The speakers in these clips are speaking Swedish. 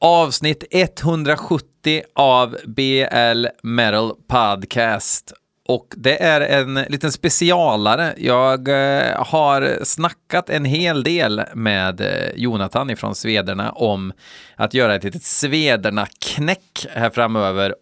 Avsnitt 170 av BL Metal Podcast. Och det är en liten specialare. Jag eh, har snackat en hel del med eh, Jonathan ifrån Svederna om att göra ett litet Svederna-knäck här framöver.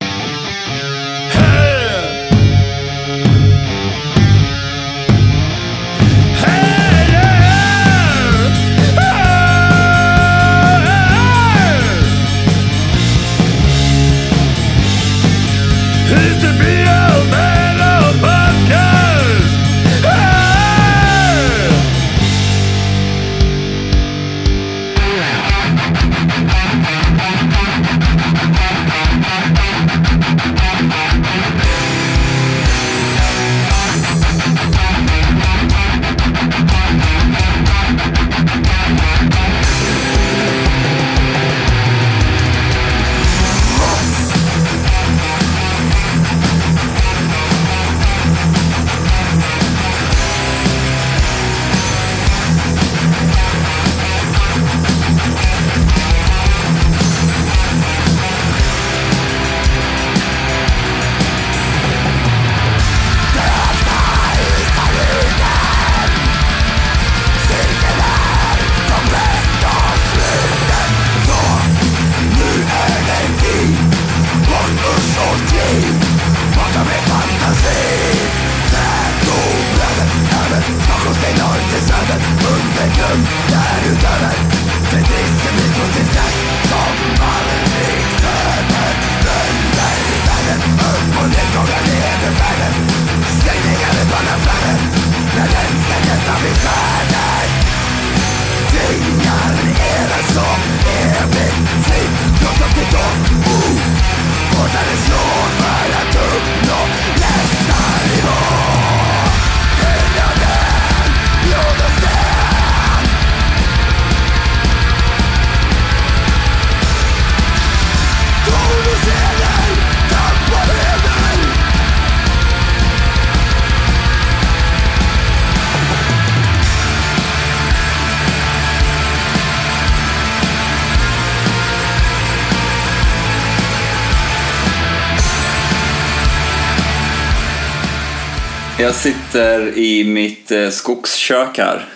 Jag sitter i mitt eh, skogskök här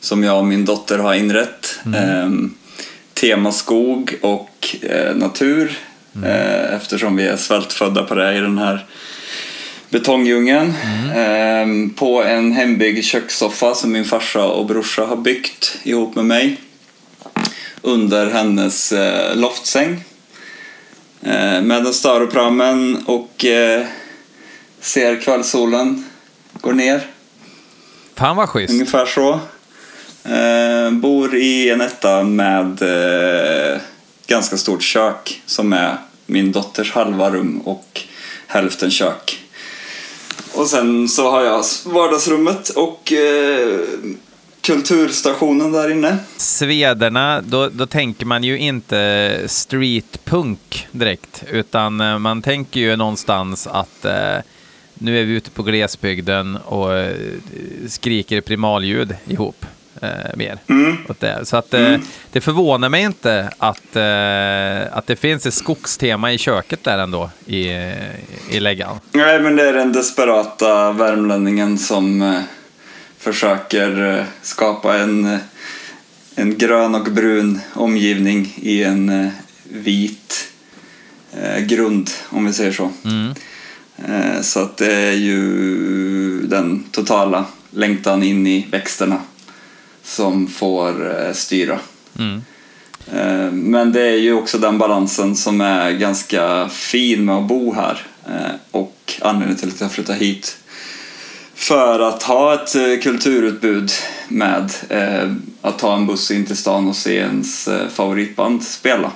som jag och min dotter har inrett. Ehm, tema skog och eh, natur eh, eftersom vi är svältfödda på det i den här betongdjungeln. Ehm, på en hembyggd kökssoffa som min farsa och brorsa har byggt ihop med mig under hennes loftsäng. Eh, med en Staropramen och ser kvällssolen går ner. Fan vad schysst. Ungefär så. Eh, bor i en etta med eh, ganska stort kök som är min dotters halva rum och hälften kök. Och sen så har jag vardagsrummet och eh, kulturstationen där inne. Svederna, då, då tänker man ju inte streetpunk direkt, utan eh, man tänker ju någonstans att eh, nu är vi ute på glesbygden och eh, skriker primalljud ihop eh, mer. Åt det. Så att eh, det förvånar mig inte att, eh, att det finns ett skogstema i köket där ändå i, i läggan. Nej, men det är den desperata värmlänningen som eh, försöker eh, skapa en, eh, en grön och brun omgivning i en vit grund, om vi säger så. Eh, så att det är ju den totala längtan in i växterna som får eh, styra. Eh, Men det är ju också den balansen som är ganska fin med att bo här eh, och anledningen till att jag flyttade hit. För att ha ett eh, kulturutbud med eh, att ta en buss in till stan och se ens eh, favoritband spela.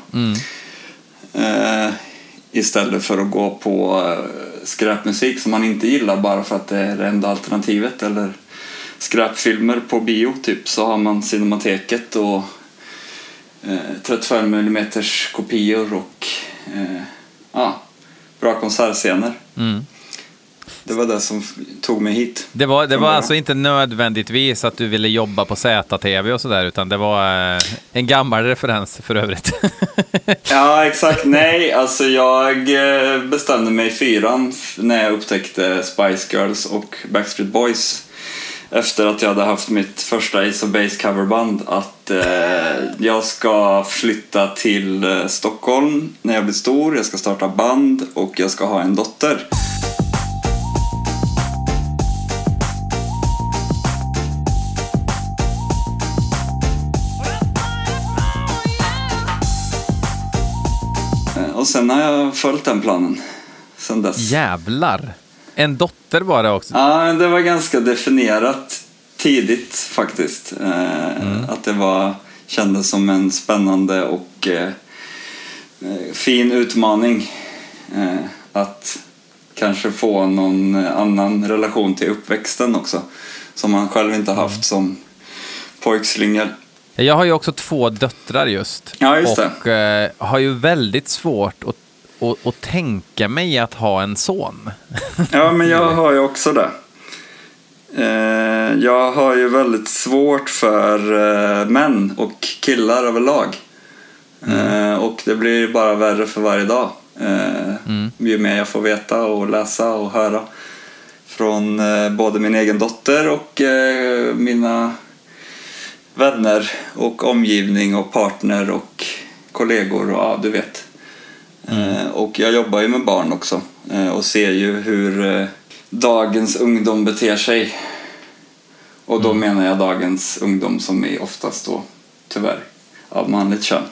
Eh, istället för att gå på eh, skräpmusik som man inte gillar bara för att det är det enda alternativet eller skräpfilmer på bio typ så har man Cinemateket och eh, 35 mm kopior och eh, ja, bra konsertscener. Mm. Det var det som tog mig hit. Det var, det var alltså inte nödvändigtvis att du ville jobba på ZTV och sådär, utan det var eh, en gammal referens för övrigt. Ja, exakt. Nej, alltså jag eh, bestämde mig i fyran när jag upptäckte Spice Girls och Backstreet Boys. Efter att jag hade haft mitt första Ace of Base coverband att eh, jag ska flytta till eh, Stockholm när jag blir stor, jag ska starta band och jag ska ha en dotter. Och sen har jag följt den planen sen dess. Jävlar! En dotter var det också. Ja, det var ganska definierat tidigt faktiskt. Eh, Att det var, kändes som en spännande och eh, eh, fin utmaning. Eh, att kanske få någon annan relation till uppväxten också. Som man själv inte haft som pojkslyngel. Jag har ju också två döttrar just. Ja, just och eh, har ju väldigt svårt att, att, att tänka mig att ha en son. Ja, men jag har ju också det. Eh, jag har ju väldigt svårt för eh, män och killar överlag. Eh, och det blir bara värre för varje dag. Eh, Ju mer jag får veta och läsa och höra från både min egen dotter och mina vänner och omgivning och partner och kollegor och ja, du vet. Eh, och jag jobbar ju med barn också eh, och ser ju hur eh, dagens ungdom beter sig. Och då menar jag dagens ungdom som är oftast då tyvärr av manligt kön.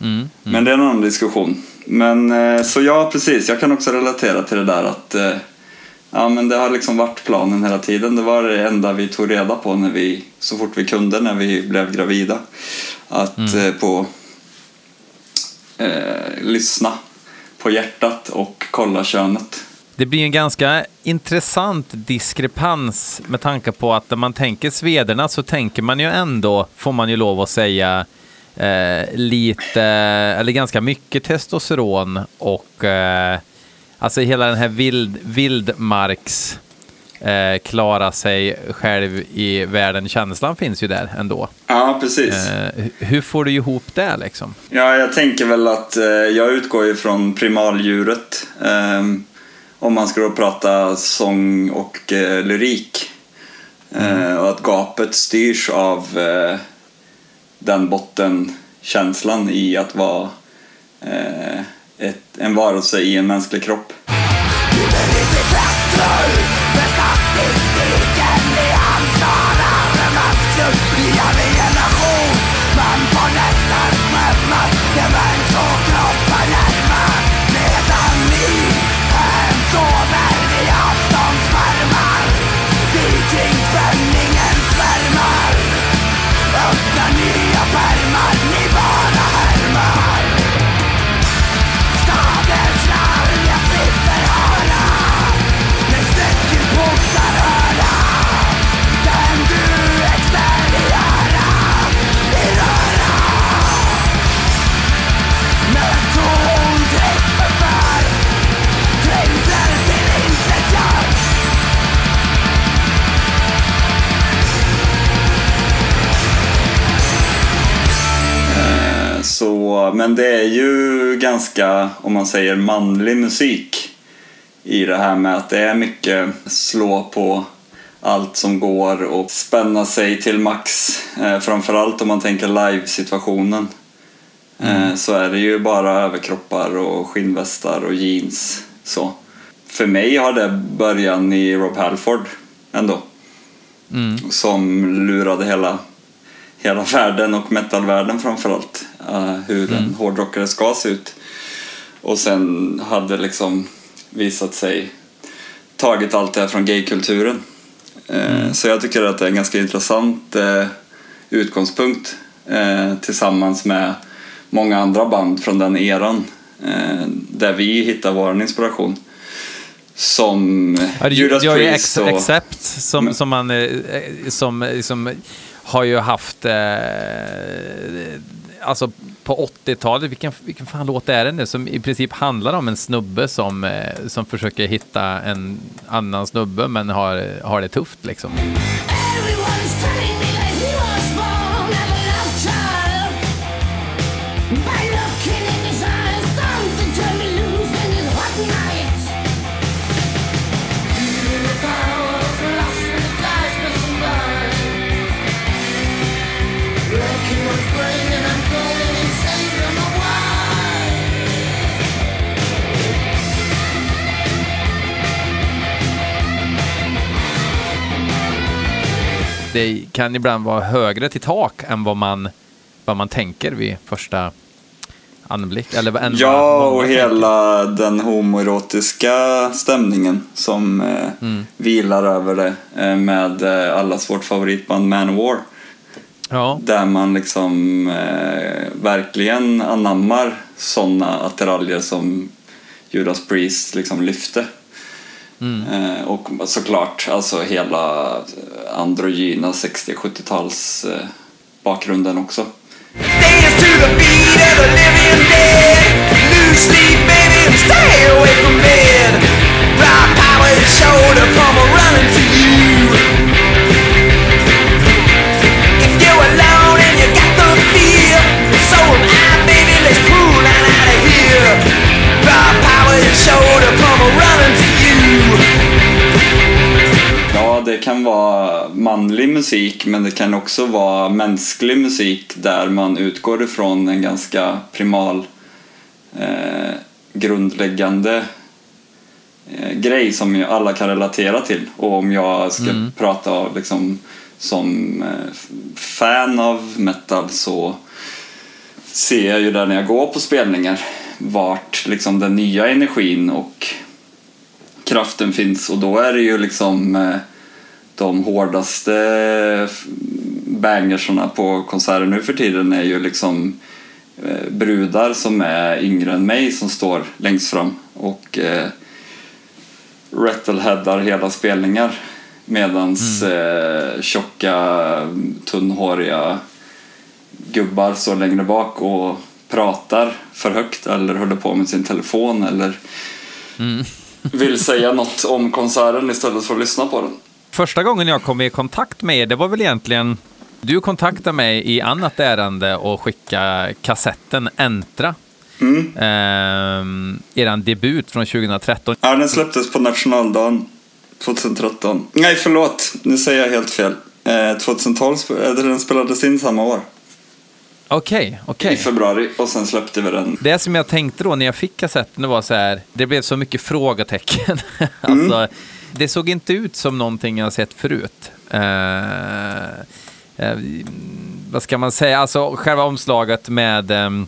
Mm. Men det är en annan diskussion. Men så ja, precis. Jag kan också relatera till det där att ja, men det har liksom varit planen hela tiden. Det var det enda vi tog reda på när vi, så fort vi kunde när vi blev gravida. Att eh, på eh, lyssna på hjärtat och kolla könet. Det blir en ganska intressant diskrepans med tanke på att när man tänker svederna så tänker man ju ändå, får man ju lov att säga, eh, lite, eller ganska mycket testosteron och eh, alltså hela den här vild, vildmarks eh, klara sig själv i världen känslan finns ju där ändå. Ja, precis. Eh, hu- hur får du ihop det liksom? Ja, jag tänker väl att eh, jag utgår ju från primaldjuret. Eh, om man ska då prata sång och eh, lyrik. Eh, och att gapet styrs av eh, den bottenkänslan i att vara ett, en varelse i en mänsklig kropp. Men det är ju ganska, om man säger manlig musik i det här med att det är mycket slå på allt som går och spänna sig till max. Eh, framförallt om man tänker live-situationen. Eh, så är det ju bara överkroppar och skinnvästar och jeans. Så. För mig har det början i Rob Halford ändå. Som lurade hela hela världen och metalvärlden framförallt. Uh, hur en hårdrockare ska se ut. Och sen hade liksom visat sig tagit allt det här från gaykulturen. Uh, Så jag tycker att det är en ganska intressant uh, utgångspunkt tillsammans med många andra band från den eran. Där vi hittar vår inspiration. Som Ja, Judas Priest Ex- och... Accept som, Men- som man eh, eh, som, som har ju haft eh, alltså på 80-talet, vilken, vilken fan låt är det nu, som i princip handlar om en snubbe som, eh, som försöker hitta en annan snubbe men har, har det tufft liksom. Everyone's Det kan ibland vara högre till tak än vad man, vad man tänker vid första anblick. Eller än Ja, och tänker. hela den homoerotiska stämningen som eh, Mm. vilar över det eh, med eh, allas vårt favoritband Manowar. Ja, Där man liksom eh, verkligen anammar sådana attiraljer som Judas Priest liksom lyfte. Eh, och såklart alltså hela eh, androgyna 60-70-tals eh, bakgrunden också. shoulder to the beat kan vara manlig musik men det kan också vara mänsklig musik där man utgår ifrån en ganska primal eh, grundläggande eh, grej som ju alla kan relatera till. Och om jag ska prata liksom, som eh, fan av metal så ser jag ju där när jag går på spelningar vart liksom den nya energin och kraften finns och då är det ju liksom eh, de hårdaste f- bangersarna på konserter nu för tiden är ju liksom eh, brudar som är yngre än mig som står längst fram och eh, rattleheadar hela spelningar. Medans eh, tjocka tunnhåriga gubbar står längre bak och pratar för högt eller håller på med sin telefon eller vill säga något om konserten istället för att lyssna på den. Första gången jag kom i kontakt med er, det var väl egentligen... Du kontaktade mig i annat ärende och skickade kassetten Entra. Mm. Ehm, eran debut från 2013. Ja, den släpptes på nationaldagen 2013. Nej, förlåt. Nu säger jag helt fel. Eh, 2012, sp- eh, den spelades in samma år. Okej, okej. I februari och sen släppte vi den. Det som jag tänkte då när jag fick kassetten, det var så här, det blev så mycket frågetecken. Mm. det såg inte ut som någonting jag sett förut. Eh, eh, vad ska man säga, alltså själva omslaget med ehm,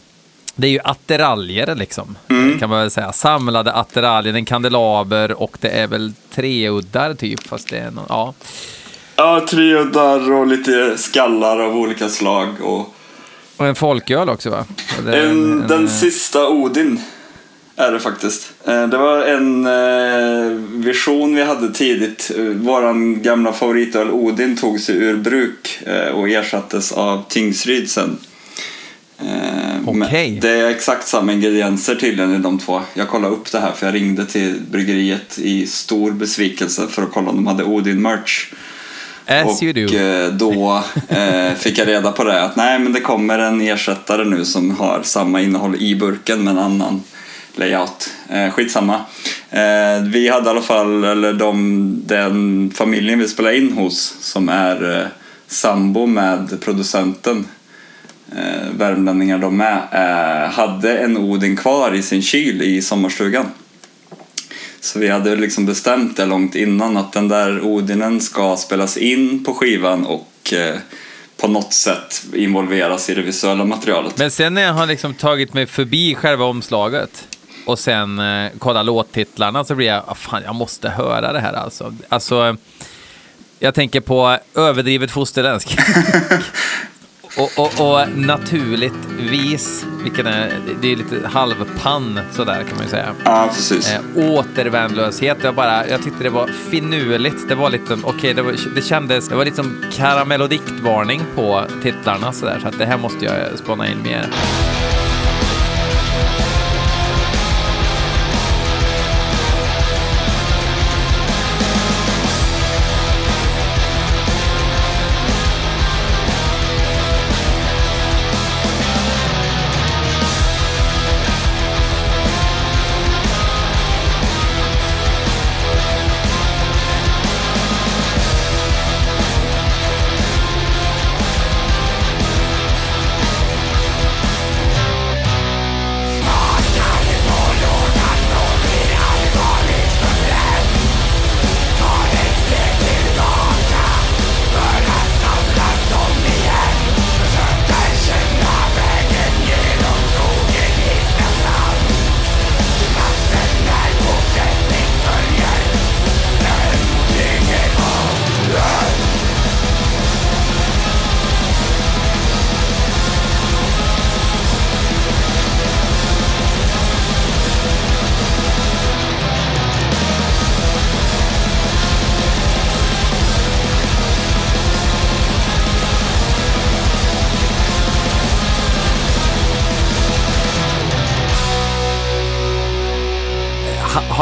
det är ju attiraljer liksom, Mm. kan man väl säga. Samlade attiraljer, en kandelaber och det är väl treuddar typ, fast det är någon, ja. Ja, treuddar och lite skallar av olika slag. Och Och en folköl också va? En, en- den en- sista Odin är det faktiskt. Eh, Det var en eh, vision vi hade tidigt. Eh, Våran gamla favoritöl Odin tog sig ur bruk och ersattes av Tingsryd sen. Okej. Det är exakt samma ingredienser tydligen i de två. Jag kollade upp det här för jag ringde till bryggeriet i stor besvikelse för att kolla om de hade Odin-merch. As och då eh, fick jag reda på det att nej men det kommer en ersättare nu som har samma innehåll i burken men annan layout. Eh, skitsamma. Eh, vi hade i alla fall, eller de, den familjen vi spelade in hos som är eh, sambo med producenten eh, värmlänningar de med, eh, hade en Odin kvar i sin kyl i sommarstugan. Så vi hade liksom bestämt det långt innan att den där Odinen ska spelas in på skivan och eh, på något sätt involveras i det visuella materialet. Men sen när jag har liksom tagit mig förbi själva omslaget och sen eh, kollat låttitlarna så blir jag, ah, fan jag måste höra det här alltså. Alltså, jag tänker på överdrivet fosterländsk. och, och, och naturligt vis, vilken är, det är lite halvpann sådär kan man ju säga. Ja, precis. Eh, återvändlöshet, jag, bara, jag tyckte det var finurligt. Det var lite, okej, det, var, det kändes, det var lite som karamellodiktvarning på titlarna sådär, så att det här måste jag spana in mer.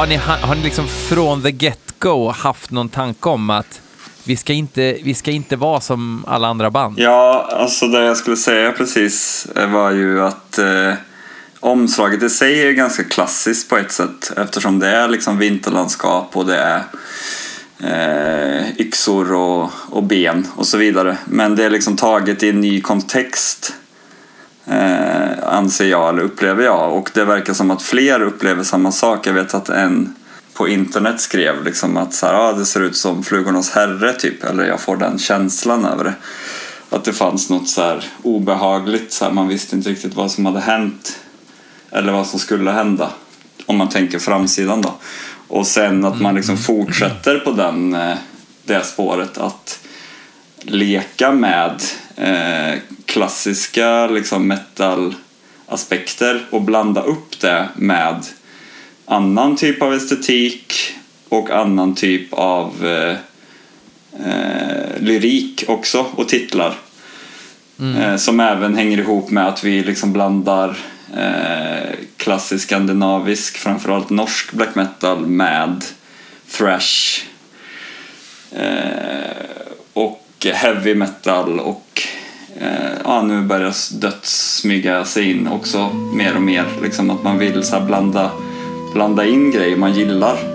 Har, ni, har ni liksom från the get-go haft någon tanke om att vi ska inte, vi ska inte vara som alla andra band? Ja, alltså det jag skulle säga precis eh, var ju att eh, omslaget i sig är ganska klassiskt på ett sätt eftersom det är liksom vinterlandskap och det är eh, yxor och, och ben och så vidare. Men det är liksom taget i en ny kontext eh, anser jag, eller upplever jag. Och det verkar som att fler upplever samma sak. Jag vet att en på internet skrev liksom att så här, ah, det ser ut som Flugornas herre typ, eller jag får den känslan över det. Att det fanns något så här obehagligt, så här, man visste inte riktigt vad som hade hänt eller vad som skulle hända. Om man tänker framsidan då. Och sen att man liksom fortsätter på den, eh, det spåret att leka med eh, klassiska liksom metal-aspekter och blanda upp det med annan typ av estetik och annan typ av eh, eh, lyrik också och titlar. Eh, som även hänger ihop med att vi liksom blandar eh, klassisk skandinavisk, framförallt norsk black metal med thrash eh, och heavy metal och eh, ja, nu börjar döds smyga sig in också mer och mer. Liksom att man vill så här blanda, blanda in grejer man gillar.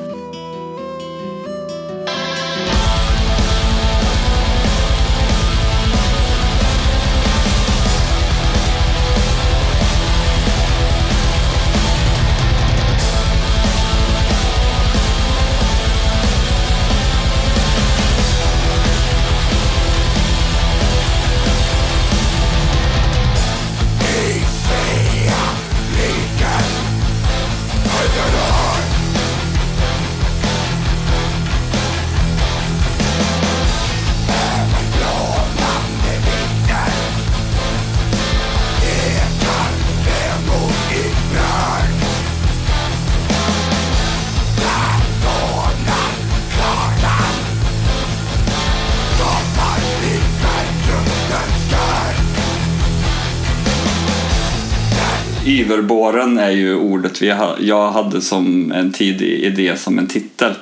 Yverbåren är ju ordet vi ha, jag hade som en tidig idé som en titel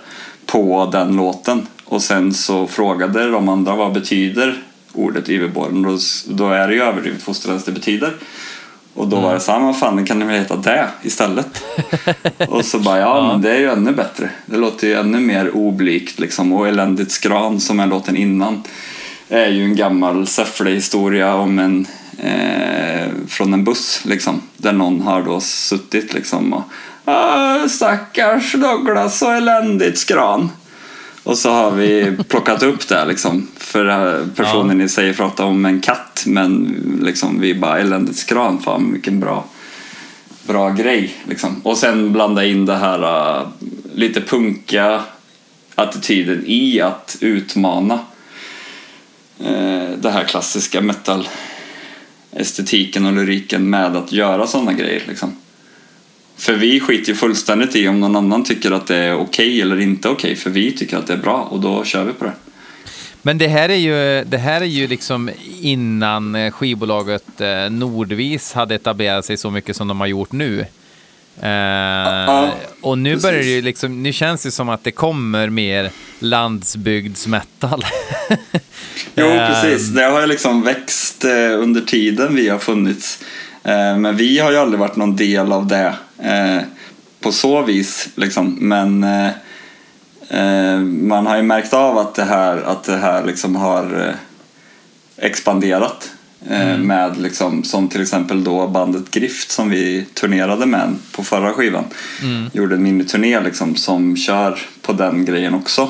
på den låten. Och sen så frågade de andra vad betyder ordet Yverbåren. Då, då är det ju överdrivet fosterlands det betyder. Och då var det så här, vad fan kan det väl heta det istället? och så bara, ja, men det är ju ännu bättre. Det låter ju ännu mer oblygt liksom. Och Eländigt skran som är låten innan är ju en gammal Säffle-historia om en eh, från en buss liksom. Där någon har då suttit liksom och "Ah, stackars Douglas och eländigt skran. Och så har vi plockat upp det liksom. För eh, personen i sig pratar om en katt men liksom vi bara eländigt skran, fan vilken bra bra grej. Liksom. Och sen blanda in det här uh, lite punkiga attityden i att utmana uh, det här klassiska metal estetiken och lyriken med att göra sådana grejer. Liksom. För vi skiter ju fullständigt i om någon annan tycker att det är okej eller inte okej. för vi tycker att det är bra och då kör vi på det. Men det här är ju, det här är ju liksom innan skivbolaget eh, Nordvis hade etablerat sig så mycket som de har gjort nu. Eh, och nu börjar det ju liksom, nu känns det som att det kommer mer landsbygdsmetal. Jo, Eh, precis. Det har ju liksom växt eh, under tiden vi har funnits. Men vi har ju aldrig varit någon del av det på så vis. Liksom. Men man har ju märkt av att det här, att det här liksom har expanderat. Eh, Med liksom, som till exempel då bandet Grift som vi turnerade med på förra skivan. Gjorde en miniturné liksom, som kör på den grejen också.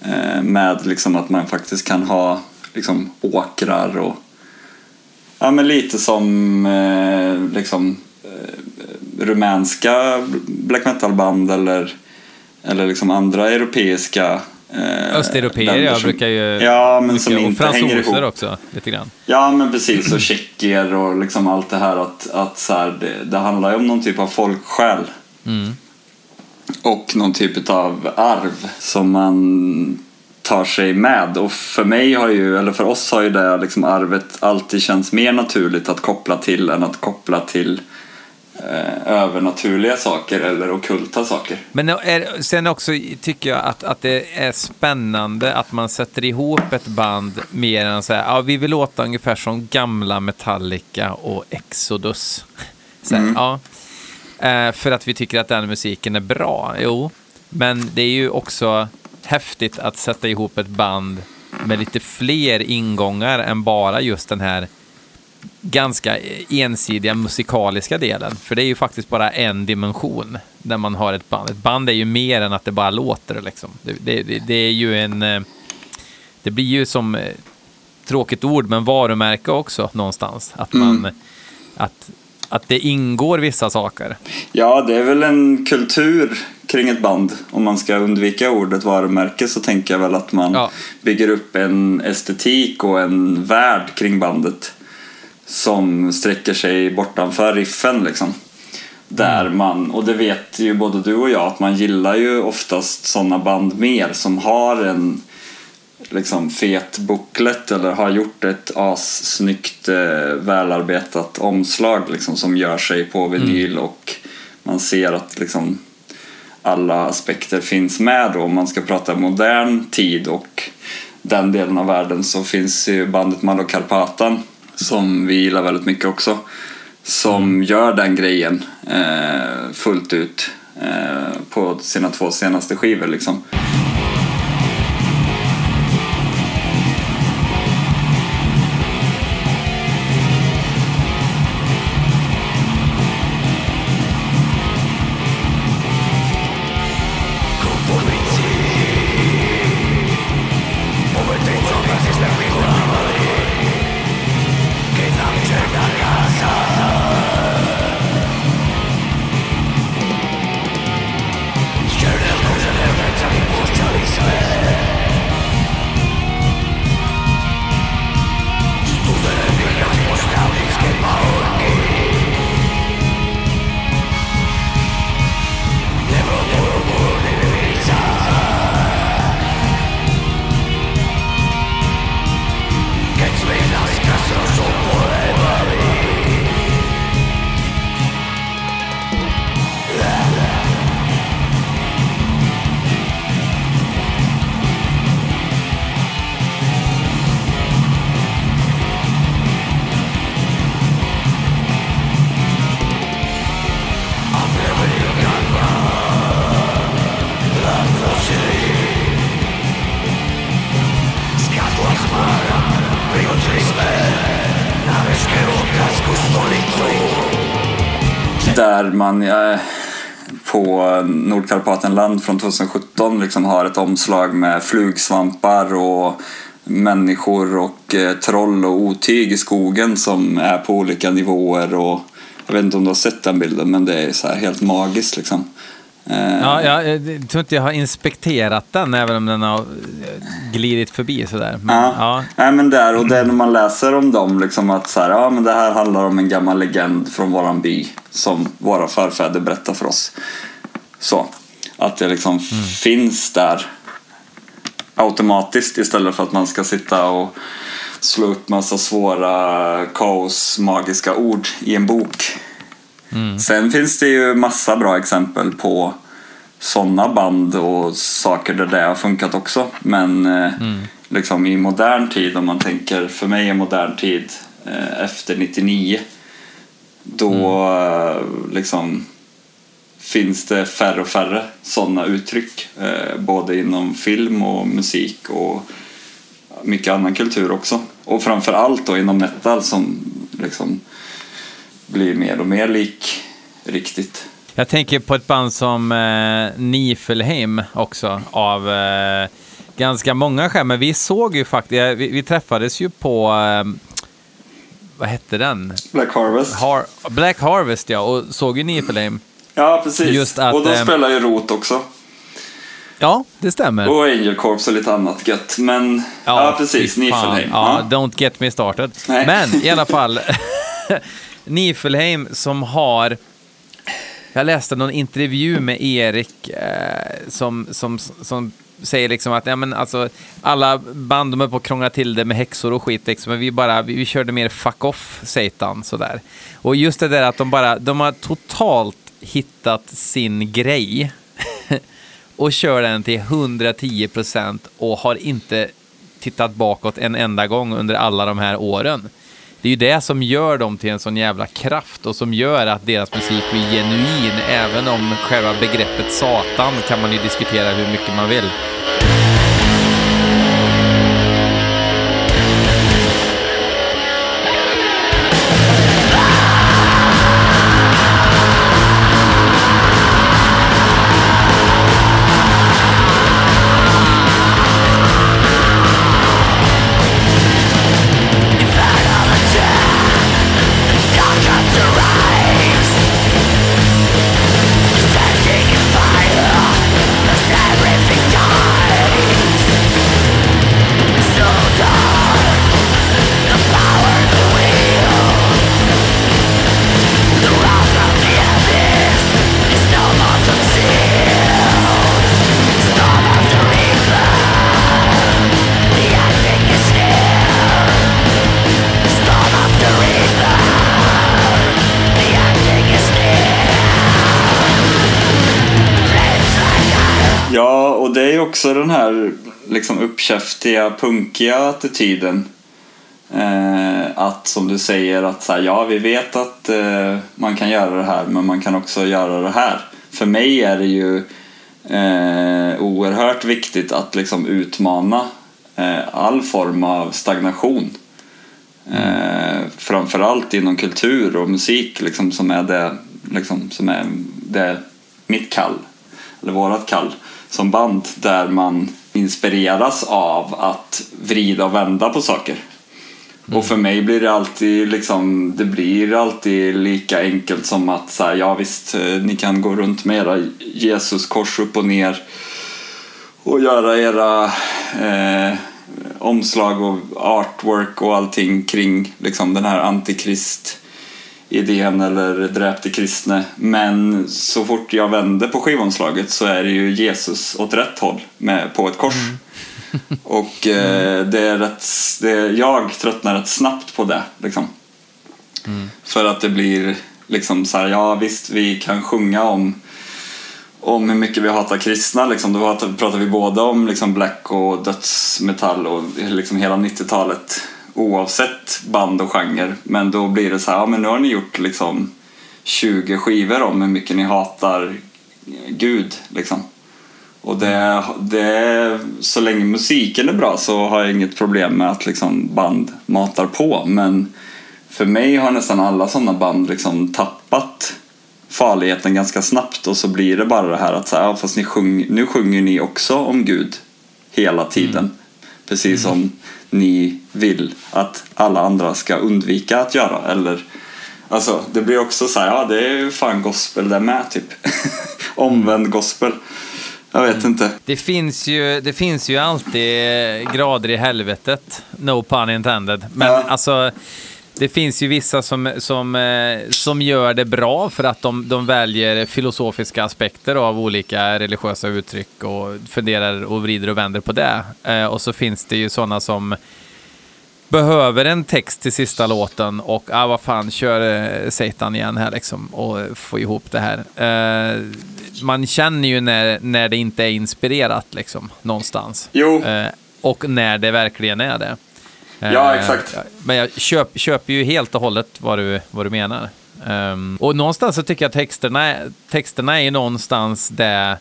Eh, med liksom att man faktiskt kan ha liksom åkrar och ja, men lite som eh, liksom eh, rumänska black metal-band eller, eller liksom andra europeiska Östeuropeer, länder jag som- brukar ju... Ja, men som och inte hänger ihop. också, lite grann. Ja, men precis. Och tjecker och liksom allt det här att, att så här, det, det handlar ju om någon typ av folksjäl. Och någon typ av arv som man tar sig med. Och för mig har ju, eller för oss har ju det liksom arvet alltid känts mer naturligt att koppla till än att koppla till eh, övernaturliga saker eller ockulta saker. Men är, sen också tycker jag att, att det är spännande att man sätter ihop ett band mer än att säga ja, vi vill låta ungefär som gamla Metallica och Exodus. Så, här, ja, Eh, för att vi tycker att den musiken är bra, jo. Men det är ju också häftigt att sätta ihop ett band med lite fler ingångar än bara just den här ganska ensidiga musikaliska delen. För det är ju faktiskt bara en dimension när man har ett band. Ett band är ju mer än att det bara låter. Liksom. Det, det, det, det är ju en... eh, Det blir ju som, eh, tråkigt ord, men varumärke också någonstans. Att man... Att, att det ingår vissa saker. Ja, det är väl en kultur kring ett band. Om man ska undvika ordet varumärke så tänker jag väl att man Ja. bygger upp en estetik och en värld kring bandet som sträcker sig bortanför riffen liksom. Där man, och det vet ju både du och jag, att man gillar ju oftast sådana band mer som har en liksom fet booklet eller har gjort ett assnyggt eh, välarbetat omslag liksom, som gör sig på vinyl och man ser att liksom alla aspekter finns med då. Om man ska prata modern tid och den delen av världen så finns ju bandet Malokarpatan som vi gillar väldigt mycket också som gör den grejen eh, fullt ut eh, på sina två senaste skivor liksom. Där man eh, på Nordkarpatenland från 2017 liksom har ett omslag med flugsvampar och människor och eh, troll och otyg i skogen som är på olika nivåer. Och, jag vet inte om du har sett den bilden men det är så här helt magiskt liksom. Eh, Ja, jag, jag tror inte jag har inspekterat den, även om den har eh, glidit förbi sådär. Men, Ja. ja. Nej, men där, och det är när man läser om dem, liksom att så här, ja, men det här handlar om en gammal legend från våran by som våra förfäder berättar för oss. Så, att det liksom finns där automatiskt istället för att man ska sitta och slå upp massa svåra kaos magiska ord i en bok. Sen finns det ju massa bra exempel på sådana band och saker där det har funkat också. Men eh, liksom i modern tid, om man tänker, för mig är modern tid eh, efter 99, då eh, liksom finns det färre och färre sådana uttryck. Både inom film och musik och mycket annan kultur också. Och framför allt då inom metal som liksom blir mer och mer lik riktigt. Jag tänker på ett band som eh, Nifelheim också av eh, ganska många skäl. Men vi såg ju faktiskt, vi, vi träffades ju på, eh, vad hette den? Black Harvest. Har, Black Harvest ja, och såg ju Nifelheim. Ja, precis. Att, och de eh, spelar ju Rot också. Ja, det stämmer. Och Angel Corps och lite annat gött. Men ja, precis. fy fan. Nifelheim. Ja, Ja. don't get me started. Nej. Men i alla fall, Nifelheim som har... Jag läste någon intervju med Erik eh, som, som, som säger liksom att ja, men alltså, alla band de är på att krångla till det med häxor och skit, liksom, men vi, bara, vi, vi körde mer fuck off, Satan. Sådär. Och just det där att de bara, de har totalt hittat sin grej och kör den till 110 procent och har inte tittat bakåt en enda gång under alla de här åren. Det är ju det som gör dem till en sån jävla kraft och som gör att deras musik blir genuin, även om själva begreppet Satan kan man ju diskutera hur mycket man vill. Liksom uppkäftiga, punkiga attityden. Eh, att som du säger att så här, ja, vi vet att eh, man kan göra det här, men man kan också göra det här. För mig är det ju eh, oerhört viktigt att liksom utmana eh, all form av stagnation. Eh, framförallt inom kultur och musik liksom, som är det liksom, som är det mitt kall, eller vårat kall som band där man inspireras av att vrida och vända på saker. Och för mig blir det alltid liksom, det blir alltid lika enkelt som att så här, ja visst, eh, ni kan gå runt med era Jesus-kors upp och ner och göra era eh, omslag och artwork och allting kring liksom, den här antikrist idén eller dräpte kristne. Men så fort jag vänder på skivomslaget så är det ju Jesus åt rätt håll med, på ett kors. Och eh, det är rätt, det, jag tröttnar rätt snabbt på det. Liksom. För att det blir liksom så här, ja visst vi kan sjunga om om hur mycket vi hatar kristna. Liksom. Då pratar vi både om liksom black och dödsmetall och liksom hela 90-talet oavsett band och genre. Men då blir det så här, ja men nu har ni gjort liksom 20 skivor om hur mycket ni hatar Gud. Liksom. Och det, det, så länge musiken är bra så har jag inget problem med att liksom band matar på. Men för mig har nästan alla sådana band liksom tappat farligheten ganska snabbt och så blir det bara det här att så här, fast ni sjung, nu sjunger ni också om Gud hela tiden. Precis som ni vill att alla andra ska undvika att göra. Eller, alltså, det blir också så här, ja det är ju fan gospel det med typ. Omvänd gospel. Jag vet inte. Det finns ju, det finns ju alltid grader i helvetet, no pun intended. Men Ja. alltså, Det finns ju vissa som, som, eh, som gör det bra för att de, de väljer filosofiska aspekter av olika religiösa uttryck och funderar och vrider och vänder på det. Eh, och så finns det ju sådana som behöver en text till sista låten och ah, vad fan, kör eh, Satan igen här liksom och få ihop det här. Eh, man känner ju när, när det inte är inspirerat liksom någonstans. Jo. Eh, och när det verkligen är det. Ja, Eh, exakt. Men jag köp, köper ju helt och hållet vad du, vad du menar. Ehm, och någonstans så tycker jag att texterna, texterna är någonstans där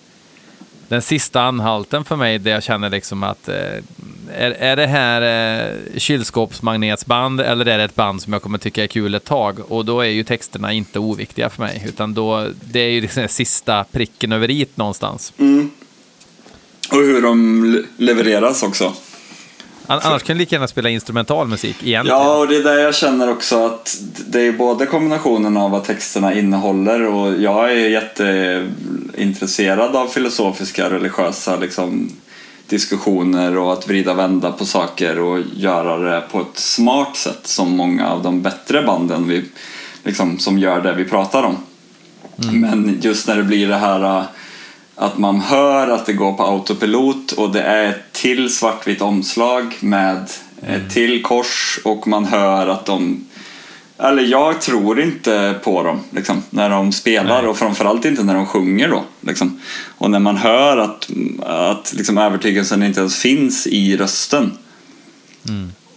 den sista anhalten för mig där jag känner liksom att eh, är, är det här eh, kylskåpsmagnetsband eller är det ett band som jag kommer tycka är kul ett tag? Och då är ju texterna inte oviktiga för mig, utan då, det är ju liksom den sista pricken över i någonstans. Och hur de le- levereras också. An- Annars kan du lika gärna spela instrumental musik egentligen. Ja, och det är där jag känner också att det är både kombinationen av vad texterna innehåller och jag är jätteintresserad av filosofiska, religiösa liksom, diskussioner och att vrida och vända på saker och göra det på ett smart sätt som många av de bättre banden vi, liksom, som gör det vi pratar om. Men just när det blir det här att man hör att det går på autopilot och det är ett till svartvitt omslag med ett till kors och man hör att de eller jag tror inte på dem liksom, när de spelar Nej. och framförallt inte när de sjunger då. Liksom. Och när man hör att, att liksom, övertygelsen inte ens finns i rösten.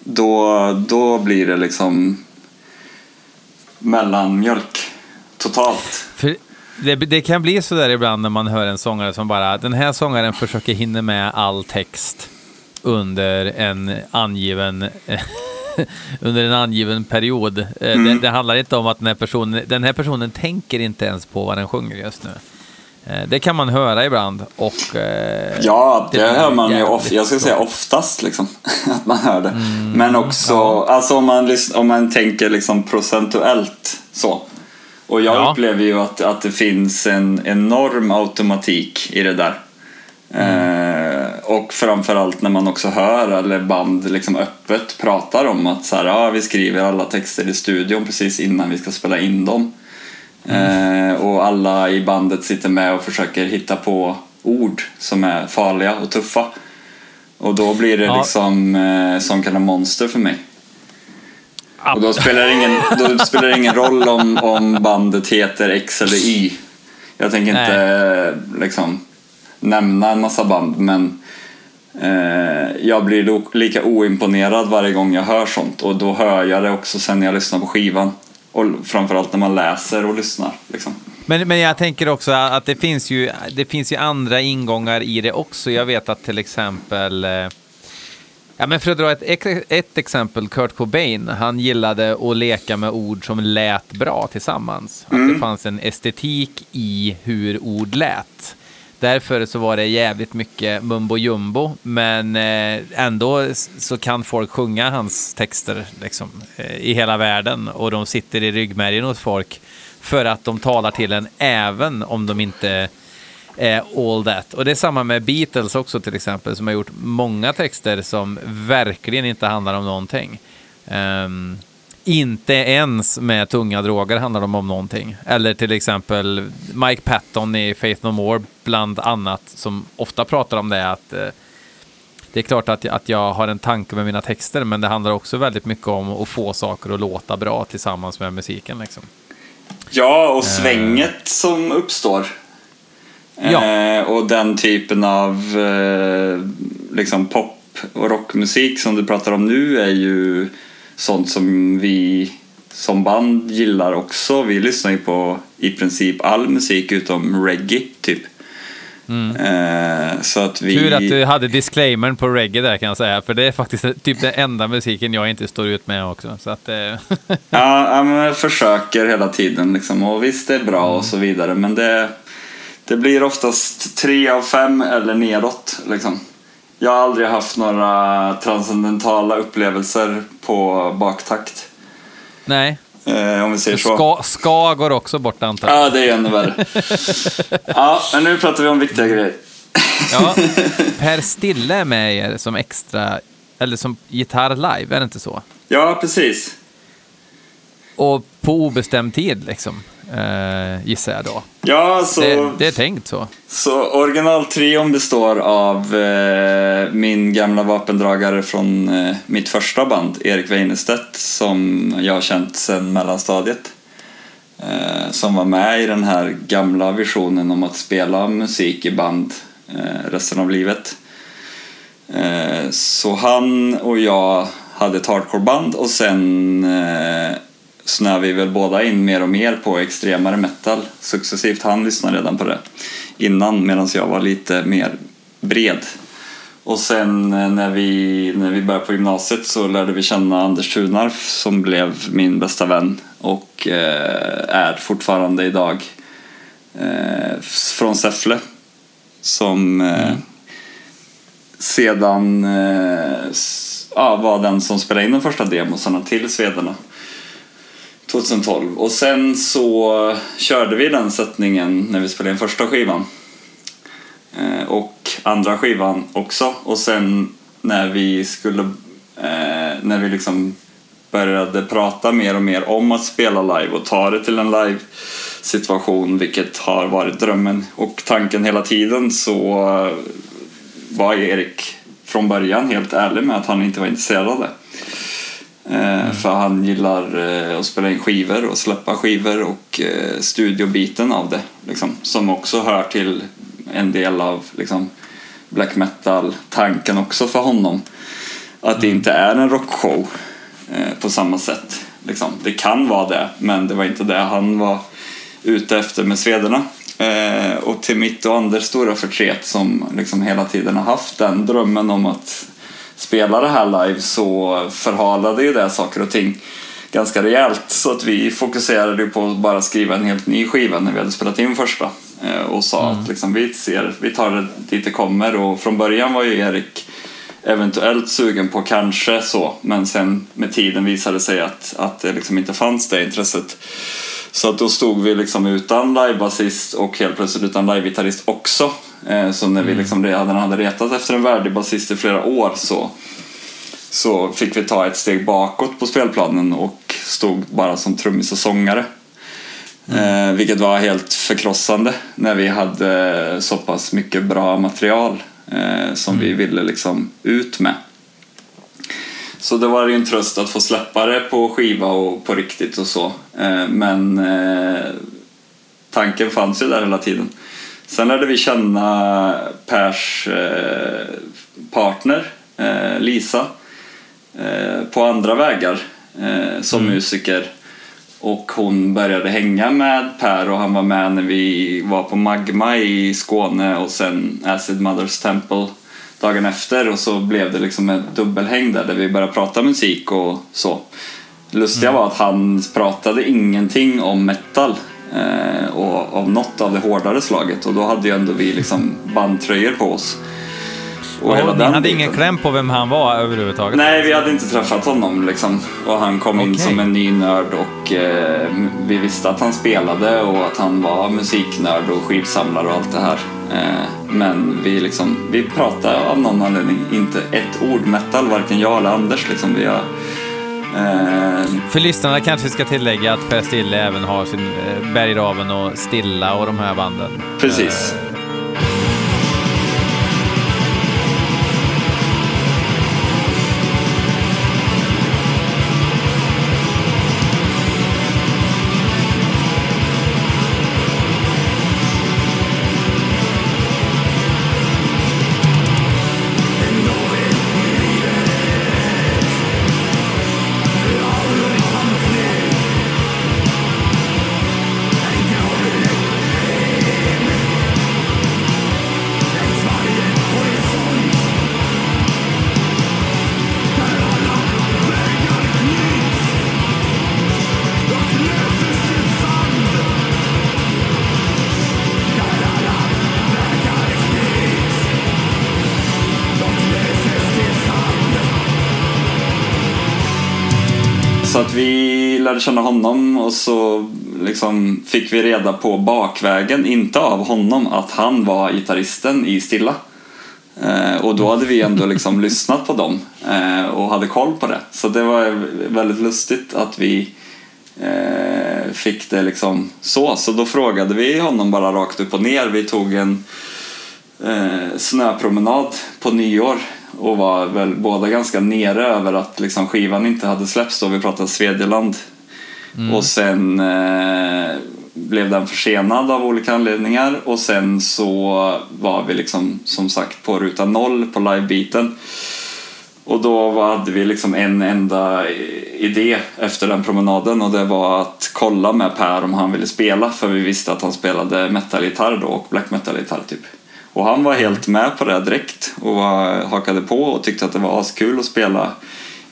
Då, då blir det liksom mellanmjölk totalt. För det, det kan bli så där ibland när man hör en sångare som bara, den här sångaren försöker hinna med all text under en angiven under en angiven period. Eh, Det, det handlar inte om att den här, personen, den här personen tänker inte ens på vad den sjunger just nu. Eh, Det kan man höra ibland och... eh, Ja, det, blir hör man ju of, jag skulle säga oftast liksom, att man hör det. Men också, alltså om man, om man tänker liksom procentuellt så. Och jag Ja. upplever ju att, att det finns en enorm automatik i det där. Eh, och framförallt när man också hör eller band liksom öppet pratar om att så här, ja, vi skriver alla texter i studion precis innan vi ska spela in dem. Eh, och alla i bandet sitter med och försöker hitta på ord som är farliga och tuffa. Och då blir det Ja. liksom eh, kind of monster för mig. Och då spelar det ingen, då spelar det ingen roll om, om bandet heter X eller Y. Jag tänker inte liksom nämna en massa band men eh, jag blir lika oimponerad varje gång jag hör sånt och då hör jag det också sen när jag lyssnar på skivan. Och framförallt när man läser och lyssnar. Liksom. Men, men jag tänker också att det finns, ju, det finns ju andra ingångar i det också. Jag vet att till exempel, eh, ja men för att dra ett, ett exempel, Kurt Cobain, han gillade att leka med ord som lät bra tillsammans. Att det fanns en estetik i hur ord lät. Därför så var det jävligt mycket mumbo jumbo, men eh, ändå så kan folk sjunga hans texter liksom, eh, i hela världen och de sitter i ryggmärgen hos folk för att de talar till en även om de inte eh, all that. Och det är samma med Beatles också till exempel, som har gjort många texter som verkligen inte handlar om någonting. Um, inte ens med tunga droger handlar de om någonting. Eller till exempel Mike Patton i Faith No More bland annat, som ofta pratar om det att eh, det är klart att, att jag har en tanke med mina texter, men det handlar också väldigt mycket om att få saker att låta bra tillsammans med musiken. Liksom. Ja, och svänget som uppstår. Ja. Eh, och den typen av eh, liksom pop och rockmusik som du pratar om nu är ju sånt som vi som band gillar också. Vi lyssnar ju på i princip all musik utom reggae, typ. Eh, så att vi... Mm. Tur att du hade disclaimern på reggae där kan jag säga, för det är faktiskt typ den enda musiken jag inte står ut med också. Så att, eh, Ja, jag försöker hela tiden liksom. Och visst, det är bra och så vidare. Men det, det blir oftast tre av fem eller nedåt. Liksom. Jag har aldrig haft några transcendentala upplevelser på baktakt. nej, Eh, om vi säger så. ska, ska går också bort antar jag. Ja, det är ännu värre. ja, men nu pratar vi om viktiga grejer. Ja, Per Stille är med er som extra, eller som gitarr live, är det inte så? Ja, precis. och på obestämd tid, liksom, eh, gissar jag då. Ja, så, Det, det är tänkt så. så originaltrion består av eh, min gamla vapendragare från eh, mitt första band, Erik Weinerstedt, som jag har känt sedan mellanstadiet. Eh, som var med i den här gamla visionen om att spela musik i band eh, resten av livet. Eh, så han och jag hade ett hardcoreband och sen snöar snöade vi väl båda in mer och mer på extremare metal successivt. Han lyssnade redan på det innan medan jag var lite mer bred. Och sen eh, när vi, när vi började på gymnasiet så lärde vi känna Anders Thunarf som blev min bästa vän och eh, är fortfarande idag eh, från Säffle. Som eh, sedan eh, ja, var den som spelade in de första demosarna till Svederna 2012. Och sen så körde vi den sättningen när vi spelade in första skivan. Eh, och andra skivan också. Och sen när vi skulle, eh, när vi liksom började prata mer och mer om att spela live och ta det till en live situation, vilket har varit drömmen och tanken hela tiden, så var Erik från början helt ärlig med att han inte var intresserad av det. Eh, För han gillar eh, att spela in skivor och släppa skivor och eh, studiobiten av det. Liksom, som också hör till en del av liksom, black metal-tanken också för honom. Att det inte är en rockshow på samma sätt. Liksom. Det kan vara det, men det var inte det han var ute efter med Svederna. Och till mitt och Anders stora förtret som liksom hela tiden har haft den drömmen om att spela det här live så förhalade ju det saker och ting ganska rejält. Så att vi fokuserade på att bara skriva en helt ny skiva när vi hade spelat in första. Eh, och sa att liksom, vi, ser, vi tar det dit det kommer. Och från början var ju Erik eventuellt sugen på kanske så, men sen med tiden visade det sig att, att det liksom inte fanns det intresset. Så att då stod vi liksom utan livebasist och helt plötsligt utan livegitarrist också. Eh, Så när vi liksom redan hade retat efter en värdig basist i flera år så, så fick vi ta ett steg bakåt på spelplanen och stod bara som trummis och sångare. Eh, vilket var helt förkrossande när vi hade så pass mycket bra material eh, som vi ville liksom ut med. Så det var ju en tröst att få släppa det på skiva och på riktigt och så. Eh, men eh, tanken fanns ju där hela tiden. Sen lärde vi känna Pers eh, partner, Lisa, på andra vägar som musiker. Och hon började hänga med Per och han var med när vi var på Magma i Skåne och sen Acid Mothers Temple dagen efter och så blev det liksom ett dubbelhäng där, där vi började prata musik och så. Lustiga var att han pratade ingenting om metal eh, och av något av det hårdare slaget och då hade ju ändå vi liksom bandtröjor på oss. Och hela ni hade biten. ingen kläm på vem han var överhuvudtaget? Nej, vi hade inte träffat honom liksom. Och han kom in Okej. som en ny nörd och eh, vi visste att han spelade och att han var musiknörd och skivsamlare och allt det här. Eh, men vi liksom, vi pratade av någon anledning inte ett ord metal, varken jag eller Anders liksom. Vi har, eh, För lyssnarna kanske ska tillägga att Per Stille även har sin eh, Bergraven och Stilla och de här banden. precis. Så lärde känna honom och så liksom fick vi reda på bakvägen, inte av honom, att han var gitarristen i Stilla. Eh, och då hade vi ändå liksom lyssnat på dem eh, och hade koll på det. Så det var väldigt lustigt att vi eh, fick det liksom så. Så då frågade vi honom bara rakt upp och ner. Vi tog en eh, snöpromenad på nyår och var väl båda ganska nere över att liksom skivan inte hade släppts då. Vi pratade Svedjeland. Mm. Och sen eh, blev den försenad av olika anledningar och sen så var vi liksom som sagt på ruta noll på livebiten. Och då hade vi liksom en enda idé efter den promenaden och det var att kolla med Per om han ville spela för vi visste att han spelade metalgitarr då och black metal-gitarr typ. Och han var helt med på det direkt och var- hakade på och tyckte att det var askul att spela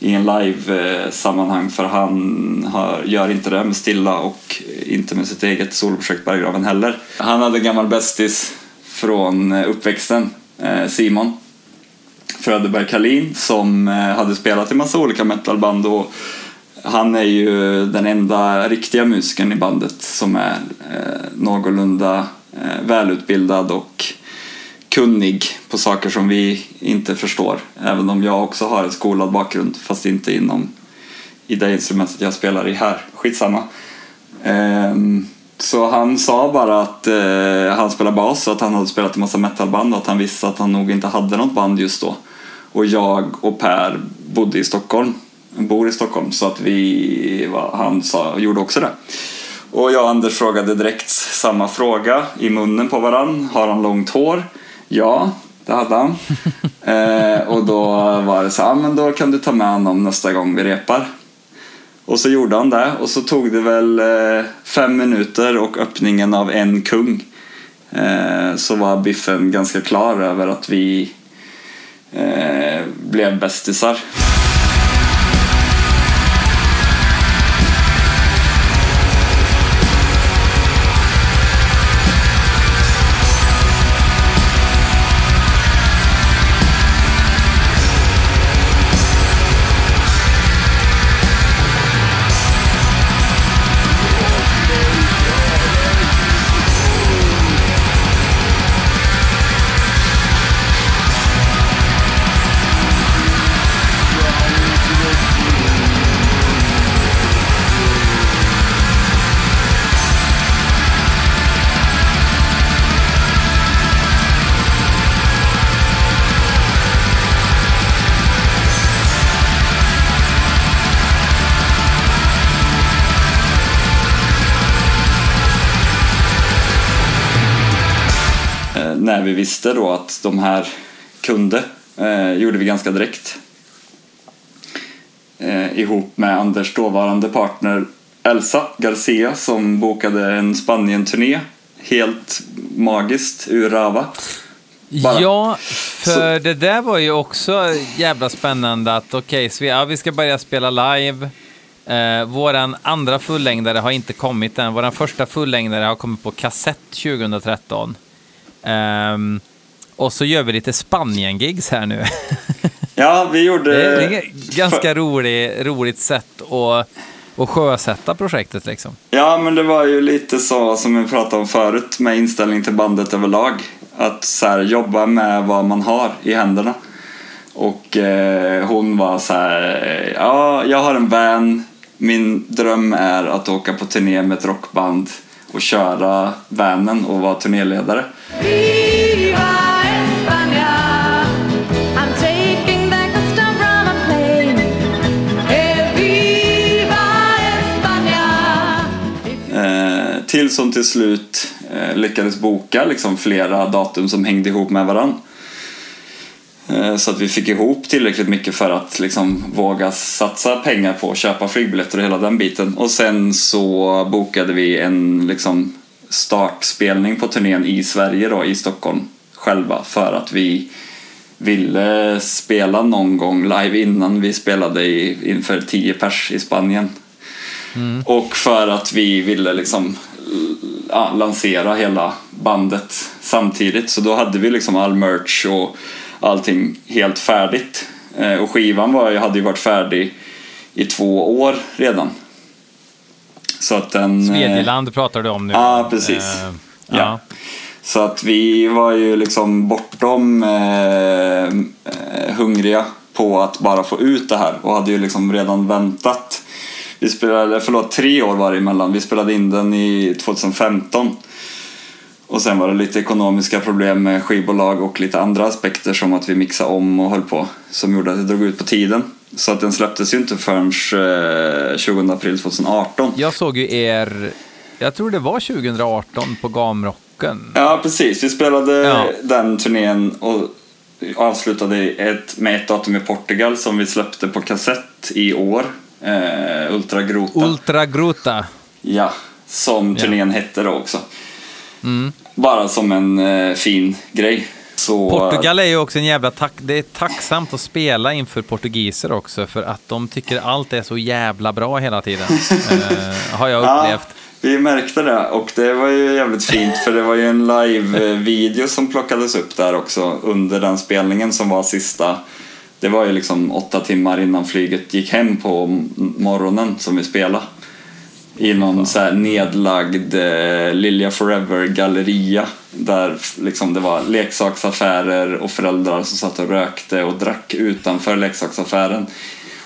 i en live-sammanhang eh, för han har, gör inte det med Stilla och inte med sitt eget soloprojekt Berggraven heller. Han hade en gammal bästis från eh, uppväxten, eh, Simon Fröderberg Kalin som hade spelat i massa olika metalband och han är ju den enda riktiga musikern i bandet som är eh, någorlunda eh, välutbildad och kunnig på saker som vi inte förstår. Även om jag också har en skolad bakgrund fast inte inom i det instrumentet jag spelar i här. Skitsamma. Ehm, så han sa bara att eh, han spelar bas och att han hade spelat i massa metalband och att han visste att han nog inte hade något band just då. Och jag och Per bodde i Stockholm, bor i Stockholm, så att vi, var, han sa, gjorde också det. Och jag och Anders frågade direkt samma fråga i munnen på varann. Har han långt hår? Ja, det hade han. eh, och då var det så här, "Ja, men då kan du ta med honom nästa gång vi repar. Och så gjorde han det och så tog det väl eh, fem minuter och öppningen av en kung. Eh, så var Biffen ganska klar över att vi eh, blev bästisar. Vi visste då att de här kunde eh, gjorde vi ganska direkt. Eh, ihop med Anders dåvarande partner Elsa Garcia som bokade en Spanien-turné helt magiskt ur Rava. Bara. Ja, för det där var ju också jävla spännande att okej, så vi, ja, vi ska börja spela live. Eh, våran andra fullängdare har inte kommit än. Våran första fullängdare har kommit på kassett 2013. Ehm, och så gör vi lite Spanien-gigs här nu. Ja, vi gjorde... det är ett ganska rolig, roligt sätt att, att sjösätta projektet liksom. Ja, men det var ju lite så som vi pratade om förut med inställning till bandet överlag. Att så här, jobba med vad man har i händerna. Och eh, hon var så här, ja, jag har en van. Min dröm är att åka på turné med ett rockband och köra vanen och vara turnéledare. Eh, till som till slut eh, lyckades boka liksom flera datum som hängde ihop med varann. Eh, så att vi fick ihop tillräckligt mycket för att liksom våga satsa pengar på att köpa flygbiljetter och hela den biten. Och sen så bokade vi en liksom startspelning på turnén i Sverige då, i Stockholm själva för att vi ville spela någon gång live innan vi spelade i, inför 10 pers i Spanien. Och för att vi ville liksom ja, lansera hela bandet samtidigt. Så då hade vi liksom all merch och allting helt färdigt. Eh, Och skivan var, hade ju varit färdig i två år redan. Så att den... eh, Svedjeland pratar du om nu. Ja, precis. Eh, Ja. ja. Så att vi var ju liksom bortom eh, eh, hungriga på att bara få ut det här och hade ju liksom redan väntat Vi spelade, förlåt, tre år var det emellan. Vi spelade in den i 2015. Och sen var det lite ekonomiska problem med skivbolag och lite andra aspekter som att vi mixade om och höll på. Som gjorde att det drog ut på tiden. Så att den släpptes ju inte förrän eh, 20 april 2018. Jag såg ju er, jag tror det var 2018 på Gamrocken. Ja, precis. Vi spelade Ja. den turnén och avslutade ett, med ett datum i Portugal som vi släppte på kassett i år. Eh, Ultra Grota. Ultra Gruta. ja, som Ja. turnén hette då också. Mm. Bara som en eh, fin grej. Så, Portugal är ju också en jävla tack... Det är tacksamt att spela inför portugiser också för att de tycker allt är så jävla bra hela tiden. eh, har jag Ja, upplevt. vi märkte det och det var ju jävligt fint för det var ju en live-video som plockades upp där också under den spelningen som var sista. Det var ju liksom åtta timmar innan flyget gick hem på morgonen som vi spelade. I någon så här nedlagd eh, Lilja Forever-galleria där liksom det var leksaksaffärer och föräldrar som satt och rökte och drack utanför leksaksaffären.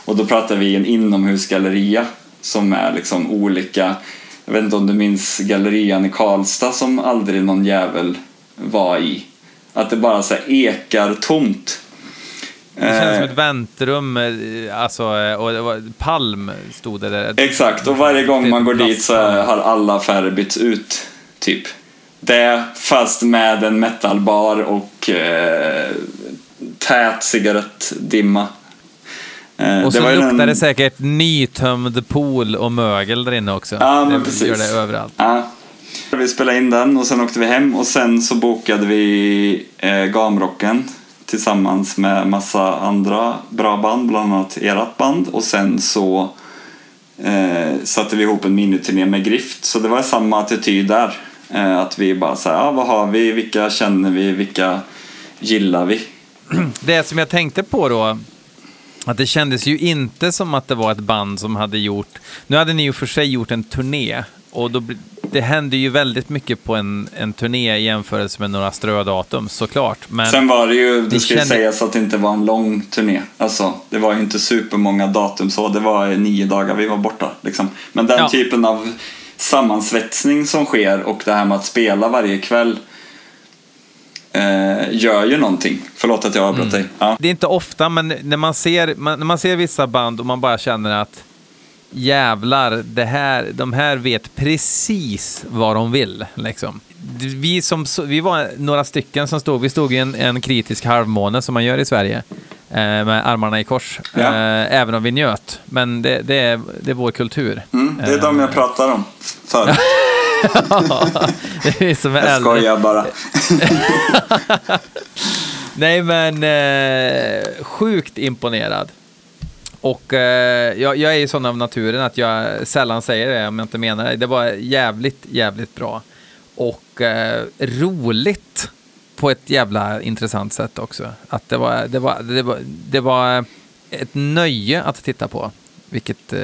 Och då pratar vi en inomhusgalleria som är liksom olika, jag vet inte om du minns gallerian i Karlstad som aldrig någon jävel var i. Att det bara så ekar tomt. Det känns som Eh, ett väntrum, eh, alltså, eh, och det var, Palm stod det där. Exakt, och varje gång man går dit så har alla affärer bytts ut. Typ. Det fast med en metalbar och eh, tät cigarettdimma. Eh, Och så var ju luktar det säkert nytömd pool och mögel där inne också. Ja, men det precis. gör det överallt. Ja. Vi spelade in den och sen åkte vi hem och sen så bokade vi eh, Gamrocken tillsammans med massa andra bra band, bland annat ert band och sen så eh, satte vi ihop en miniturné med Grift så det var samma attityd där. Eh, att vi bara så här, ja vad har vi, vilka känner vi, vilka gillar vi? Det som jag tänkte på då, att det kändes ju inte som att det var ett band som hade gjort... Nu hade ni ju för sig gjort en turné och då, det hände ju väldigt mycket på en, en turné i jämförelse med några strödatum såklart. Men Sen var det ju, det ska ju känner- sägas att det inte var en lång turné. Alltså, det var ju inte supermånga datum så, det var nio dagar vi var borta. Liksom. Men den Ja. typen av sammansvetsning som sker och det här med att spela varje kväll eh, gör ju någonting. Förlåt att jag avbröt dig. Ja. Det är inte ofta, men när man, ser, man, när man ser vissa band och man bara känner att jävlar, det här, de här vet precis vad de vill. Liksom. Vi, som, vi var några stycken som stod, vi stod i en, en kritisk halvmåne som man gör i Sverige. Eh, med armarna i kors. Ja. Eh, även om vi njöt. Men det, det, är, det är vår kultur. Mm, det är de jag pratar om förut. det är som är Jag skojar bara. Nej, men eh, sjukt imponerad. Och eh, jag, jag är ju sån av naturen att jag sällan säger det om jag inte menar det. Det var jävligt, jävligt bra. Och eh, roligt på ett jävla intressant sätt också. Att det var, det var, det var, det var ett nöje att titta på. Vilket, eh,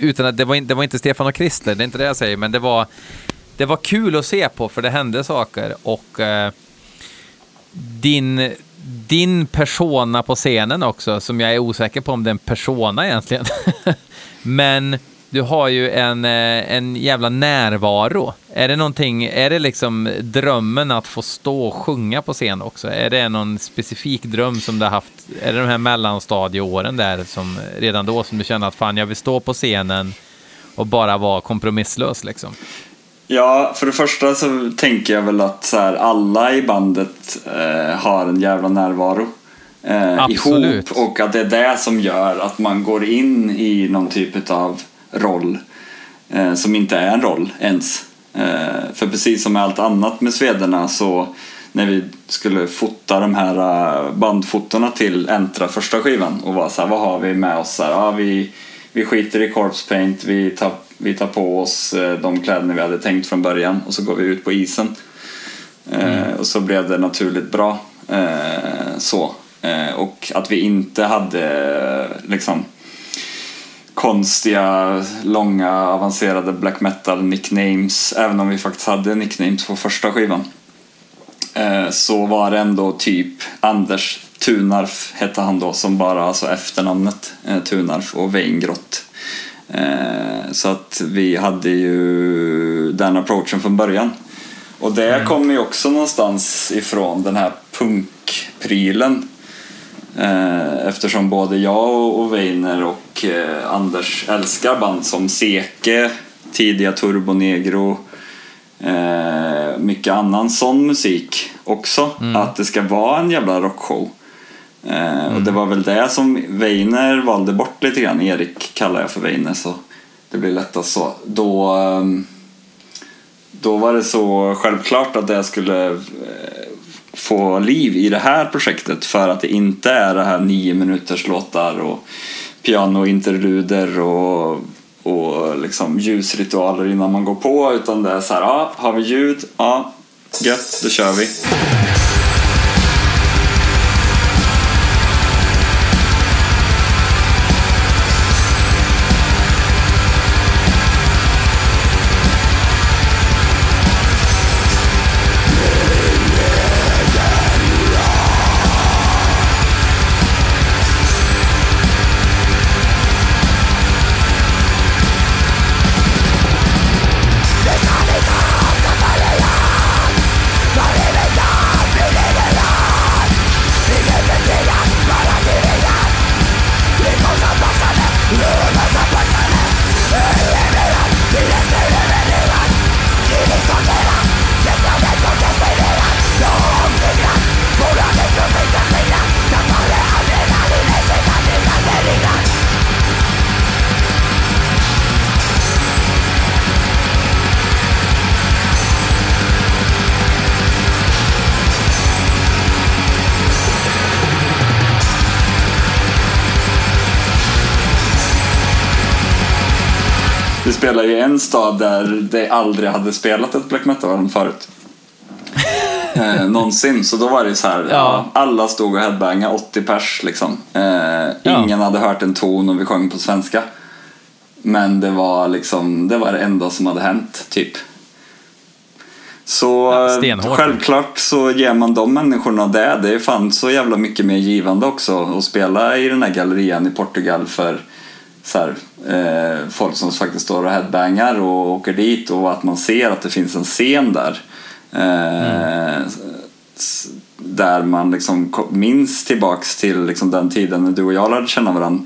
utan att det var, det var inte Stefan och Christer, det är inte det jag säger, men det var, det var kul att se på för det hände saker och eh, din, din persona på scenen också, som jag är osäker på om det är en persona egentligen. Men du har ju en, eh, en jävla närvaro. Är det någonting, är det liksom drömmen att få stå och sjunga på scen också? Är det någon specifik dröm som du har haft? Är det de här mellanstadieåren där som redan då som du känner att fan jag vill stå på scenen och bara vara kompromisslös liksom? Ja, för det första så tänker jag väl att så här, alla i bandet eh, har en jävla närvaro. Eh, ihop och att det är det som gör att man går in i någon typ av roll eh, som inte är en roll ens. Eh, för precis som med allt annat med Svederna så när vi skulle fota de här eh, bandfotona till Entra första skivan och var så här, vad har vi med oss? Så här, ja, vi, vi skiter i corpse paint, vi tar, vi tar på oss eh, de kläderna vi hade tänkt från början och så går vi ut på isen. Eh, och så blev det naturligt bra. Eh, så. Och att vi inte hade liksom konstiga, långa, avancerade black metal nicknames, även om vi faktiskt hade nicknames på första skivan. Så var det ändå typ Anders Tunarf hette han då som bara, alltså efternamnet Tunarf och Weingrott så att vi hade ju den approachen från början. Och det Mm. kommer ju också någonstans ifrån den här punkprylen. Eh, eftersom både jag och Weiner och eh, Anders älskar band som Seke, tidiga Turbo Negro, eh, mycket annan sån musik också. Att det ska vara en jävla rockshow. Eh, Och det var väl det som Weiner valde bort lite grann. Erik kallar jag för Weiner så det blir lättast så. Då, ehm, då var det så självklart att det skulle eh, få liv i det här projektet för att det inte är det här nio minuters låtar och pianointerluder och, och liksom ljusritualer innan man går på utan det är så här, ja, har vi ljud? Ja, gött, då kör vi. Vi spelade i en stad där det aldrig hade spelat ett black metal-band förut. eh, någonsin. Så då var det så här, ja. alla stod och headbangade, 80 pers liksom. Eh, ingen hade hört en ton och vi sjöng på svenska. Men det var liksom, det var det enda som hade hänt, typ. Så Ja, självklart så ger man de människorna det. Det är fan så jävla mycket mer givande också att spela i den här gallerian i Portugal för så här, eh, folk som faktiskt står och headbangar och åker dit och att man ser att det finns en scen där. Eh, s- Där man liksom minns tillbaks till liksom den tiden när du och jag lärde känna varandra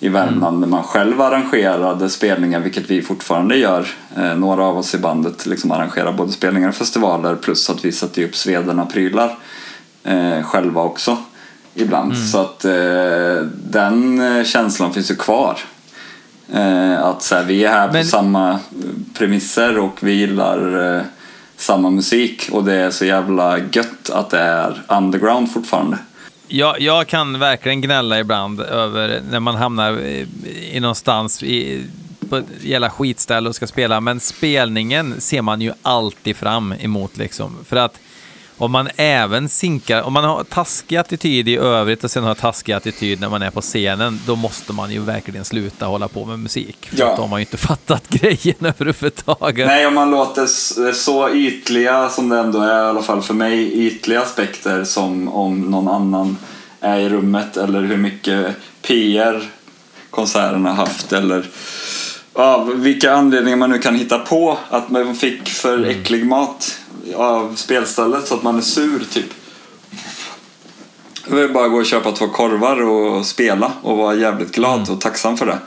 i Värmland när man själv arrangerade spelningar, vilket vi fortfarande gör. Eh, några av oss i bandet liksom arrangerar både spelningar och festivaler plus att vi sätter upp Sweden-prylar eh, själva också ibland. Så att eh, den eh, känslan finns ju kvar. Eh, att så här, vi är här Men- på samma premisser och vi gillar eh, samma musik och det är så jävla gött att det är underground fortfarande. Jag, jag kan verkligen gnälla ibland över när man hamnar i, i någonstans i, på ett jävla skitställe och ska spela, men spelningen ser man ju alltid fram emot liksom. För att om man även sinkar, om man har taskig attityd i övrigt och sen har taskig attityd när man är på scenen, då måste man ju verkligen sluta hålla på med musik. För Ja. då har man ju inte fattat grejen överhuvudtaget. Nej, om man låter s- så ytliga som det ändå är, i alla fall för mig, ytliga aspekter som om någon annan är i rummet eller hur mycket PR konserterna haft eller ja, vilka anledningar man nu kan hitta på att man fick för äcklig mat av spelstället så att man är sur typ. Det är bara att gå och köpa två korvar och spela och vara jävligt glad och tacksam för det.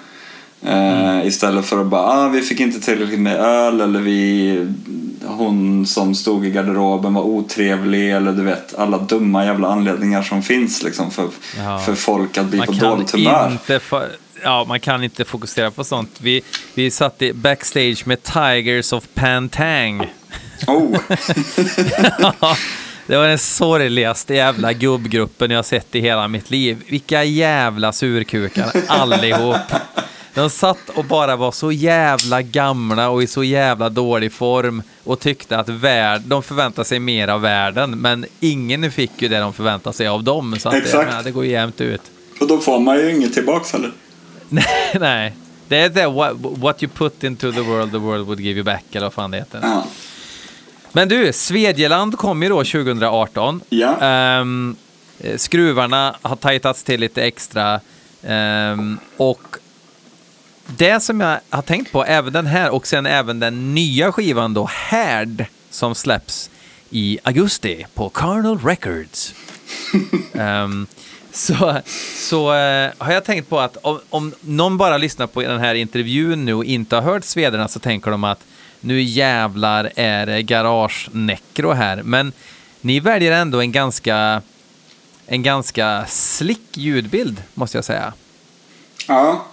Eh, Istället för att bara, ah, vi fick inte tillräckligt med öl eller vi, hon som stod i garderoben var otrevlig eller du vet alla dumma jävla anledningar som finns liksom för, Ja. för folk att bli man på dåligt humör. Ja, man kan inte fokusera på sånt. Vi, vi satt i backstage med Tigers of Pantang. Oh, det var den sorgligaste jävla gubbgruppen jag sett i hela mitt liv. Vilka jävla surkukar allihop. De satt och bara var så jävla gamla och i så jävla dålig form och tyckte att värld, de förväntade sig mer av världen, men ingen fick ju det de förväntade sig av dem. Så att det, Exakt. menar, det går jämnt ut. och då får man ju inget tillbaks heller. Nej, nej. Det är det, what, what you put into the world, the world would give you back, eller vad fan det heter. Ja. Men du, Svedjeland kom ju då 2018. Ja. Ehm, eh, skruvarna har tajtats till lite extra. ehm, och det som jag har tänkt på, även den här och sen även den nya skivan då, Härd, som släpps i augusti på Carnal Records. Ehm, så så eh, har jag tänkt på att om, om någon bara lyssnar på den här intervjun nu och inte har hört Svederna så tänker de att nu jävlar är det garage-necro här. Men ni väljer ändå en ganska, en ganska slick ljudbild, måste jag säga. Ja,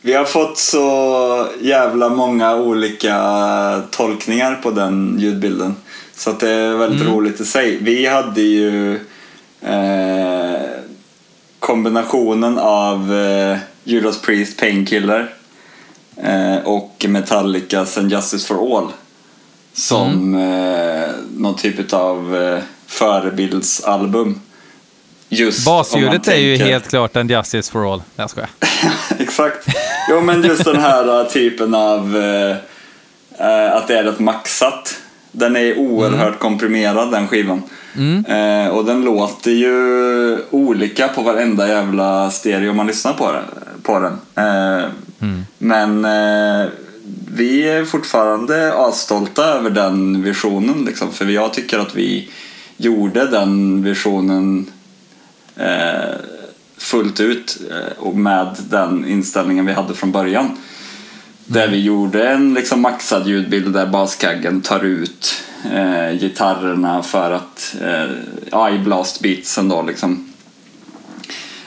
vi har fått så jävla många olika tolkningar på den ljudbilden. Så det är väldigt roligt i sig. Vi hade ju eh, kombinationen av eh, Judas Priest Painkiller och Metallicas And Justice for All som eh, någon typ av eh, förebildsalbum. Just Basljudet är ju helt klart en Justice for All. Jag skojar. Exakt. Jo, men just den här typen av uh, att det är rätt maxat. Den är oerhört komprimerad den skivan. Uh, och den låter ju olika på varenda jävla stereo man lyssnar på, på den. Mm. Men eh, vi är fortfarande asstolta över den visionen. Liksom, för jag tycker att vi gjorde den visionen eh, fullt ut eh, och med den inställningen vi hade från början. Där vi gjorde en liksom maxad ljudbild där baskaggen tar ut eh, gitarrerna för att, eh, i blast beatsen då liksom.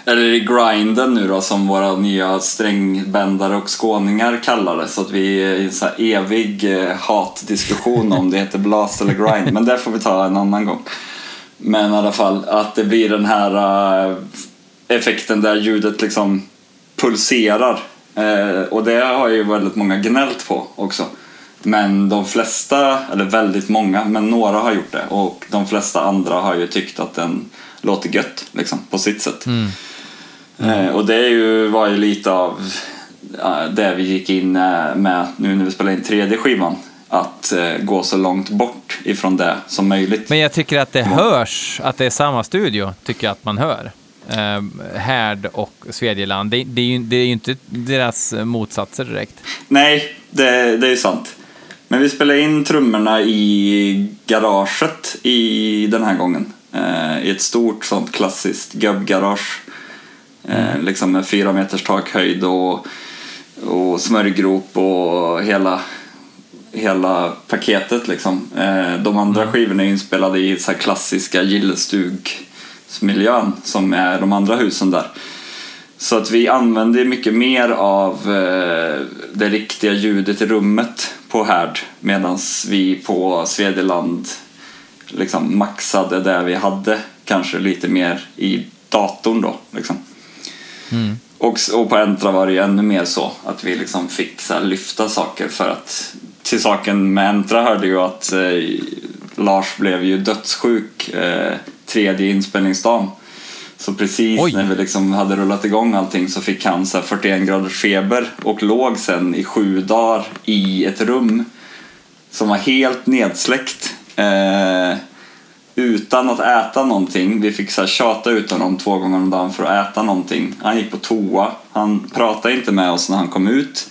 Eller i grinden nu då som våra nya strängbändare och skåningar kallar det. Så att vi är i en så här evig eh, hatdiskussion om det heter blast eller grind. Men det får vi ta en annan gång. Men i alla fall att det blir den här eh, effekten där ljudet liksom pulserar. Eh, och det har ju väldigt många gnällt på också. Men de flesta, eller väldigt många, men några har gjort det. Och de flesta andra har ju tyckt att den låter gött liksom, på sitt sätt. Mm. Eh, och det är ju, var ju lite av det vi gick in eh, med nu när vi spelar in tredje skivan. Att eh, gå så långt bort ifrån det som möjligt. Men jag tycker att det hörs att det är samma studio, tycker jag att man hör. Eh, Härd och Svedjeland, det, det, är ju, det är ju inte deras motsatser direkt. Nej, det, det är sant. Men vi spelade in trummorna i garaget i den här gången. Eh, I ett stort sånt klassiskt gubbgarage. Eh, liksom med fyra meters takhöjd och, och smörjgrop och hela, hela paketet liksom. Eh, de andra skivorna är inspelade i så klassiska gillestugsmiljön som är de andra husen där. Så att vi använder mycket mer av eh, det riktiga ljudet i rummet på Härd medan vi på Svedjeland liksom maxade det vi hade kanske lite mer i datorn då. Liksom. Och, och på Entra var det ju ännu mer så att vi liksom fick så lyfta saker för att till saken med Entra hörde ju att eh, Lars blev ju dödssjuk eh, tredje inspelningsdagen. Så precis Oj. när vi liksom hade rullat igång allting så fick han så här 41 graders feber och låg sen i sju dagar i ett rum som var helt nedsläckt. Eh, utan att äta någonting. Vi fick så här tjata ut honom två gånger om dagen för att äta någonting. Han gick på toa. Han pratade inte med oss när han kom ut.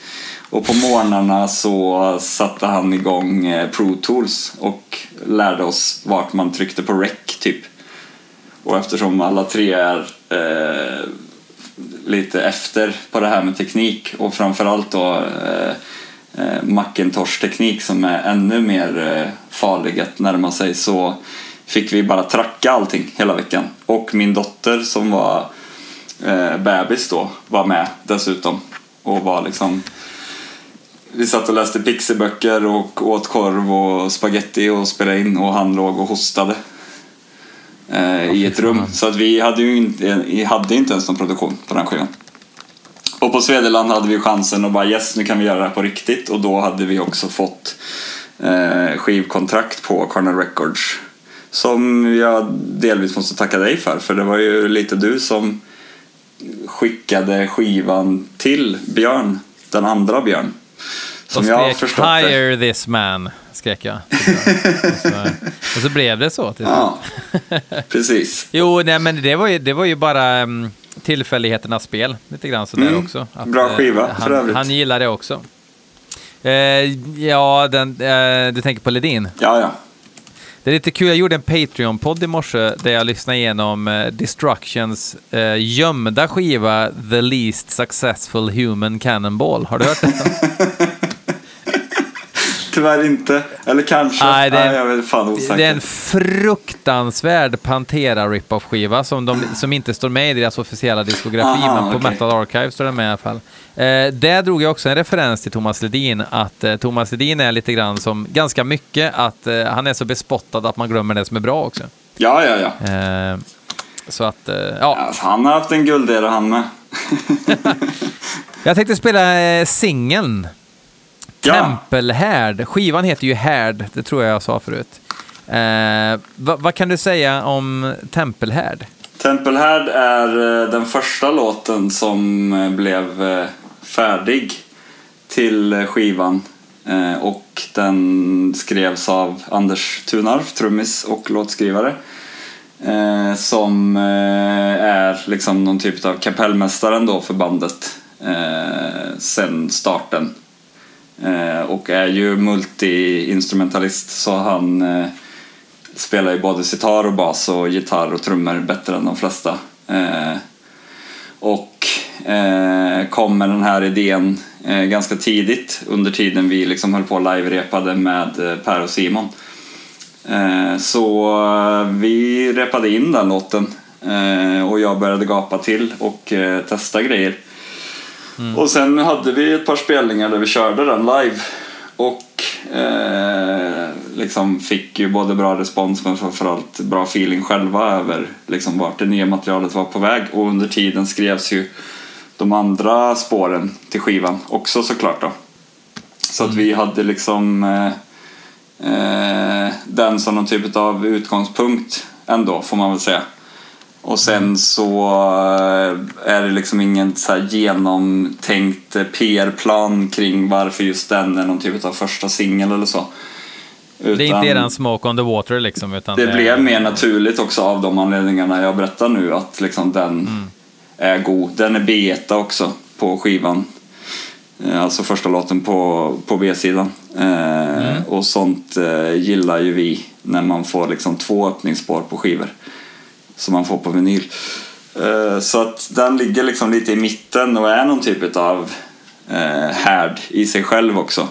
Och på morgnarna så satte han igång eh, Pro Tools och lärde oss vart man tryckte på rec typ. Och eftersom alla tre är eh, lite efter på det här med teknik och framförallt då eh, eh, Macintosh-teknik som är ännu mer eh, farlig att närma sig så fick vi bara tracka allting hela veckan. Och min dotter som var eh, bebis då var med dessutom och var liksom vi satt och läste pixiböcker och åt korv och spaghetti och spelade in och han låg och hostade eh, i ett rum. Så att vi hade ju inte, hade inte ens någon produktion på den skivan. Och på Svedeland hade vi chansen att bara yes, nu kan vi göra det här på riktigt och då hade vi också fått eh, skivkontrakt på Corner Records som jag delvis måste tacka dig för för det var ju lite du som skickade skivan till Björn, den andra Björn. Som och jag skrek förstått det. “Hire this man”, skrek jag. och, så, och så blev det så till. Ja, precis. Jo, nej, men det var ju, det var ju bara... mm, tillfälligheternas spel, lite grann sådär Mm. också. Att, Bra eh, skiva, för han, övrigt. han gillar det också. Eh, ja, den, eh, du tänker på Ledin. Ja, ja. Det är lite kul, jag gjorde en Patreon-podd i morse där jag lyssnade igenom eh, Destructions eh, gömda skiva The Least Successful Human Cannonball. Har du hört den? Tyvärr inte. Eller kanske. Nej, det är- jag är fan osäker. Det är en fruktansvärd Pantera rip-off skiva som, de, som inte står med i deras officiella diskografi, Aha, men på okej. Metal Archive står den med i alla fall. Eh, där drog jag också en referens till Thomas Ledin, att eh, Thomas Ledin är lite grann som, ganska mycket, att eh, han är så bespottad att man glömmer det som är bra också. Ja, ja, ja. Eh, så att, eh, ja. Alltså, han har haft en guldera han med. Jag tänkte spela eh, singeln. Tempelhärd. Skivan heter ju Härd, det tror jag jag sa förut. Eh, vad- vad kan du säga om Tempelhärd? Tempelhärd är eh, den första låten som eh, blev eh, färdig till skivan. Och den skrevs av Anders Tunarf, trummis och låtskrivare. Som är liksom någon typ av kapellmästaren då för bandet sen starten. Eh, och är ju multi-instrumentalist så han eh, spelar ju både sitar och bas och gitarr och trummor bättre än de flesta. Eh, och eh, kom med den här idén eh, ganska tidigt under tiden vi liksom höll på och live-repade med eh, Per och Simon. Eh, så eh, vi repade in den låten eh, och jag började gapa till och eh, testa grejer. Och sen hade vi ett par spelningar där vi körde den live och eh, liksom fick ju både bra respons men framförallt bra feeling själva över liksom vart det nya materialet var på väg och under tiden skrevs ju de andra spåren till skivan också såklart då. Så att vi hade liksom eh, eh, den som någon typ av utgångspunkt ändå får man väl säga. Och sen så eh, är det liksom ingen så genomtänkt eh, PR-plan kring varför just den är någon typ av första singel eller så. Det är Utan inte eran smoke on the water liksom, utan det är- blev mer naturligt också av de anledningarna jag berättar nu att liksom den är god. Den är B1 också på skivan. Eh, Alltså första låten på, på B-sidan. Eh, Och sånt gillar ju vi när man får liksom två öppningsspår på skivor. Som man får på vinyl. Eh, så att den ligger liksom lite i mitten och är någon typ av eh, härd i sig själv också.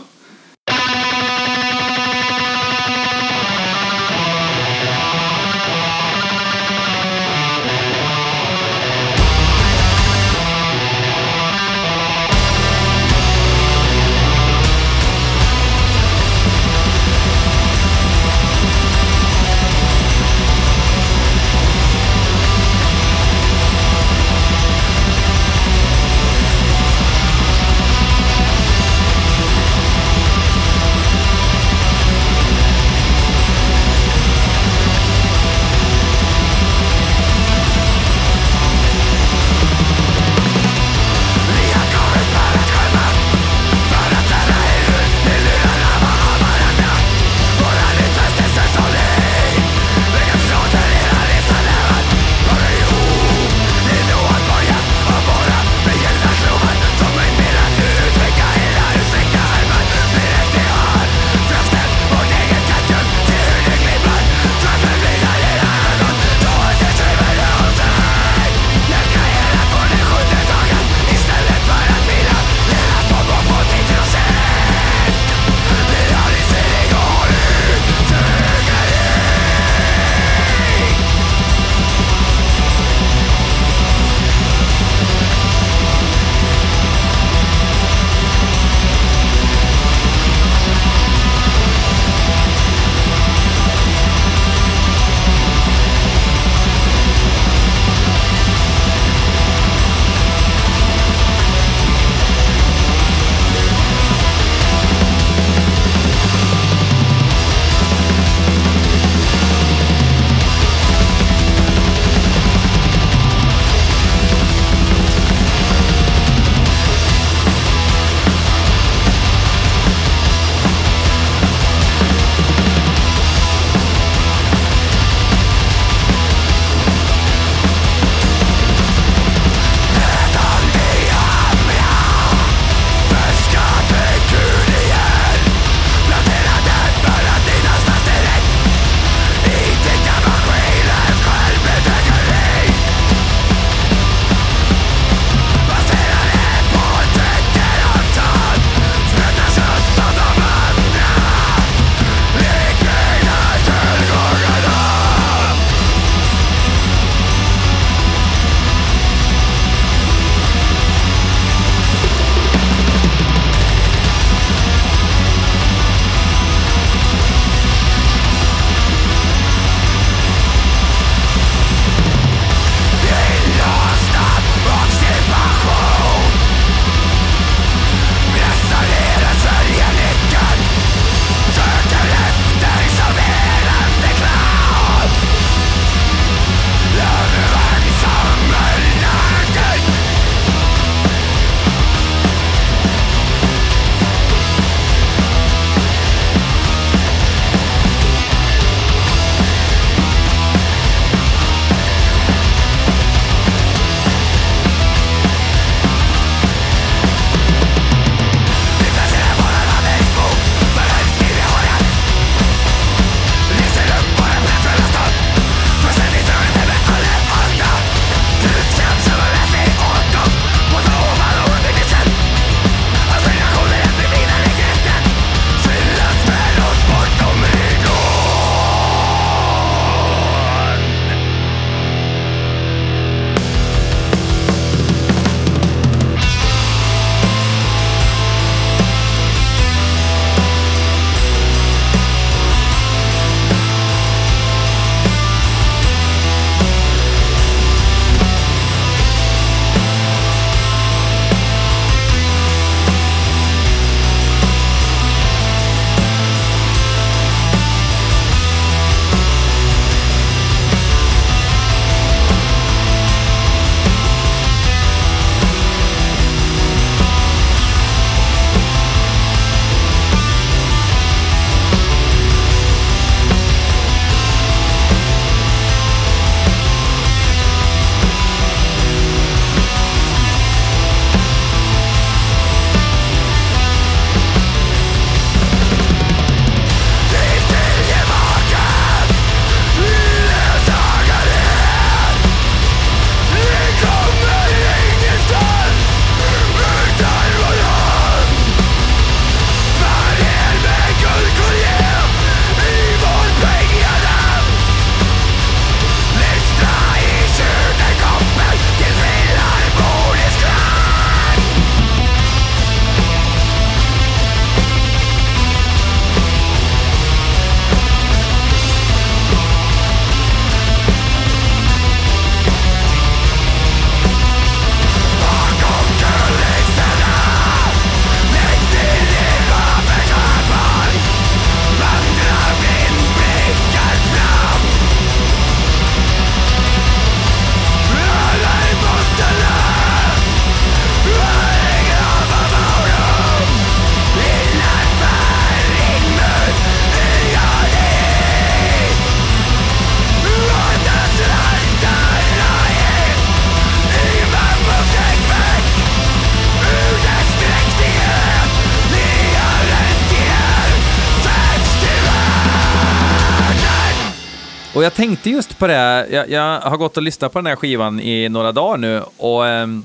Och jag tänkte just på det, jag, jag har gått och lyssnat på den här skivan i några dagar nu och ehm,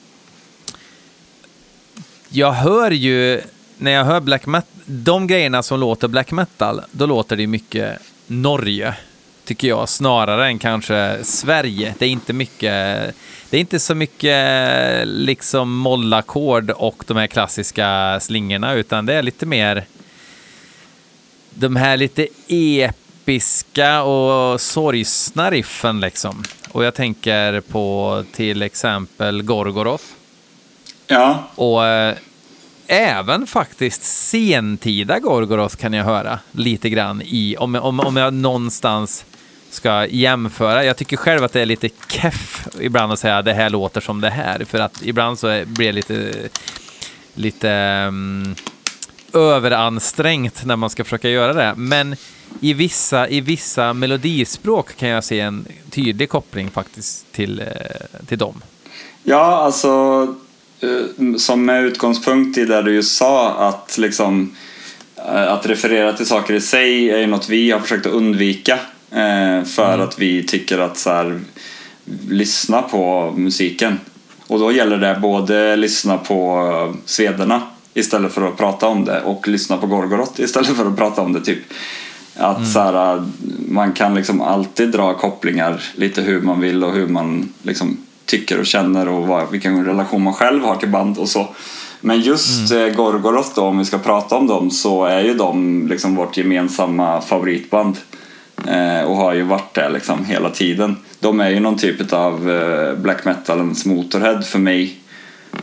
jag hör ju, när jag hör black metal, de grejerna som låter black metal, då låter det mycket Norge, tycker jag, snarare än kanske Sverige. Det är inte mycket, det är inte så mycket liksom mollackord och de här klassiska slingorna, utan det är lite mer de här lite ep episka och sorgsna riffen liksom. Och jag tänker på till exempel Gorgoroth. Ja, Och eh, även faktiskt sentida Gorgoroth kan jag höra lite grann i, om, om, om jag någonstans ska jämföra. Jag tycker själv att det är lite keff ibland att säga det här låter som det här, för att ibland så blir det lite, lite mm, överansträngt när man ska försöka göra det. Men i vissa, i vissa melodispråk kan jag se en tydlig koppling faktiskt till, eh, till dem. Ja, alltså eh, som med utgångspunkt i det du just sa att liksom eh, att referera till saker i sig är ju något vi har försökt att undvika för att vi tycker att så här, lyssna på musiken. Och då gäller det både lyssna på svederna istället för att prata om det och lyssna på Gorgoroth istället för att prata om det. typ. Att så här, man kan liksom alltid dra kopplingar lite hur man vill och hur man liksom tycker och känner och vad, vilken relation man själv har till band och så. Men just mm. Gorgoroth då, om vi ska prata om dem, så är ju de liksom vårt gemensamma favoritband. Eh, och har ju varit det liksom hela tiden. De är ju någon typ av eh, black metalens motorhead för mig.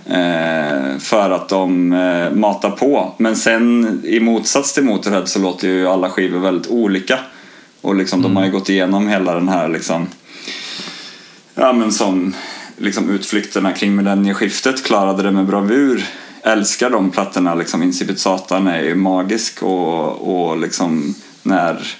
Eh, för att de eh, matar på. Men sen i motsats till Motorhead så låter ju alla skivor väldigt olika. Och liksom, de har ju gått igenom hela den här liksom, ja men som liksom utflykterna kring millennieskiftet klarade det med bravur. Älskar de plattorna, liksom Incipit Satan är ju magisk och, och liksom när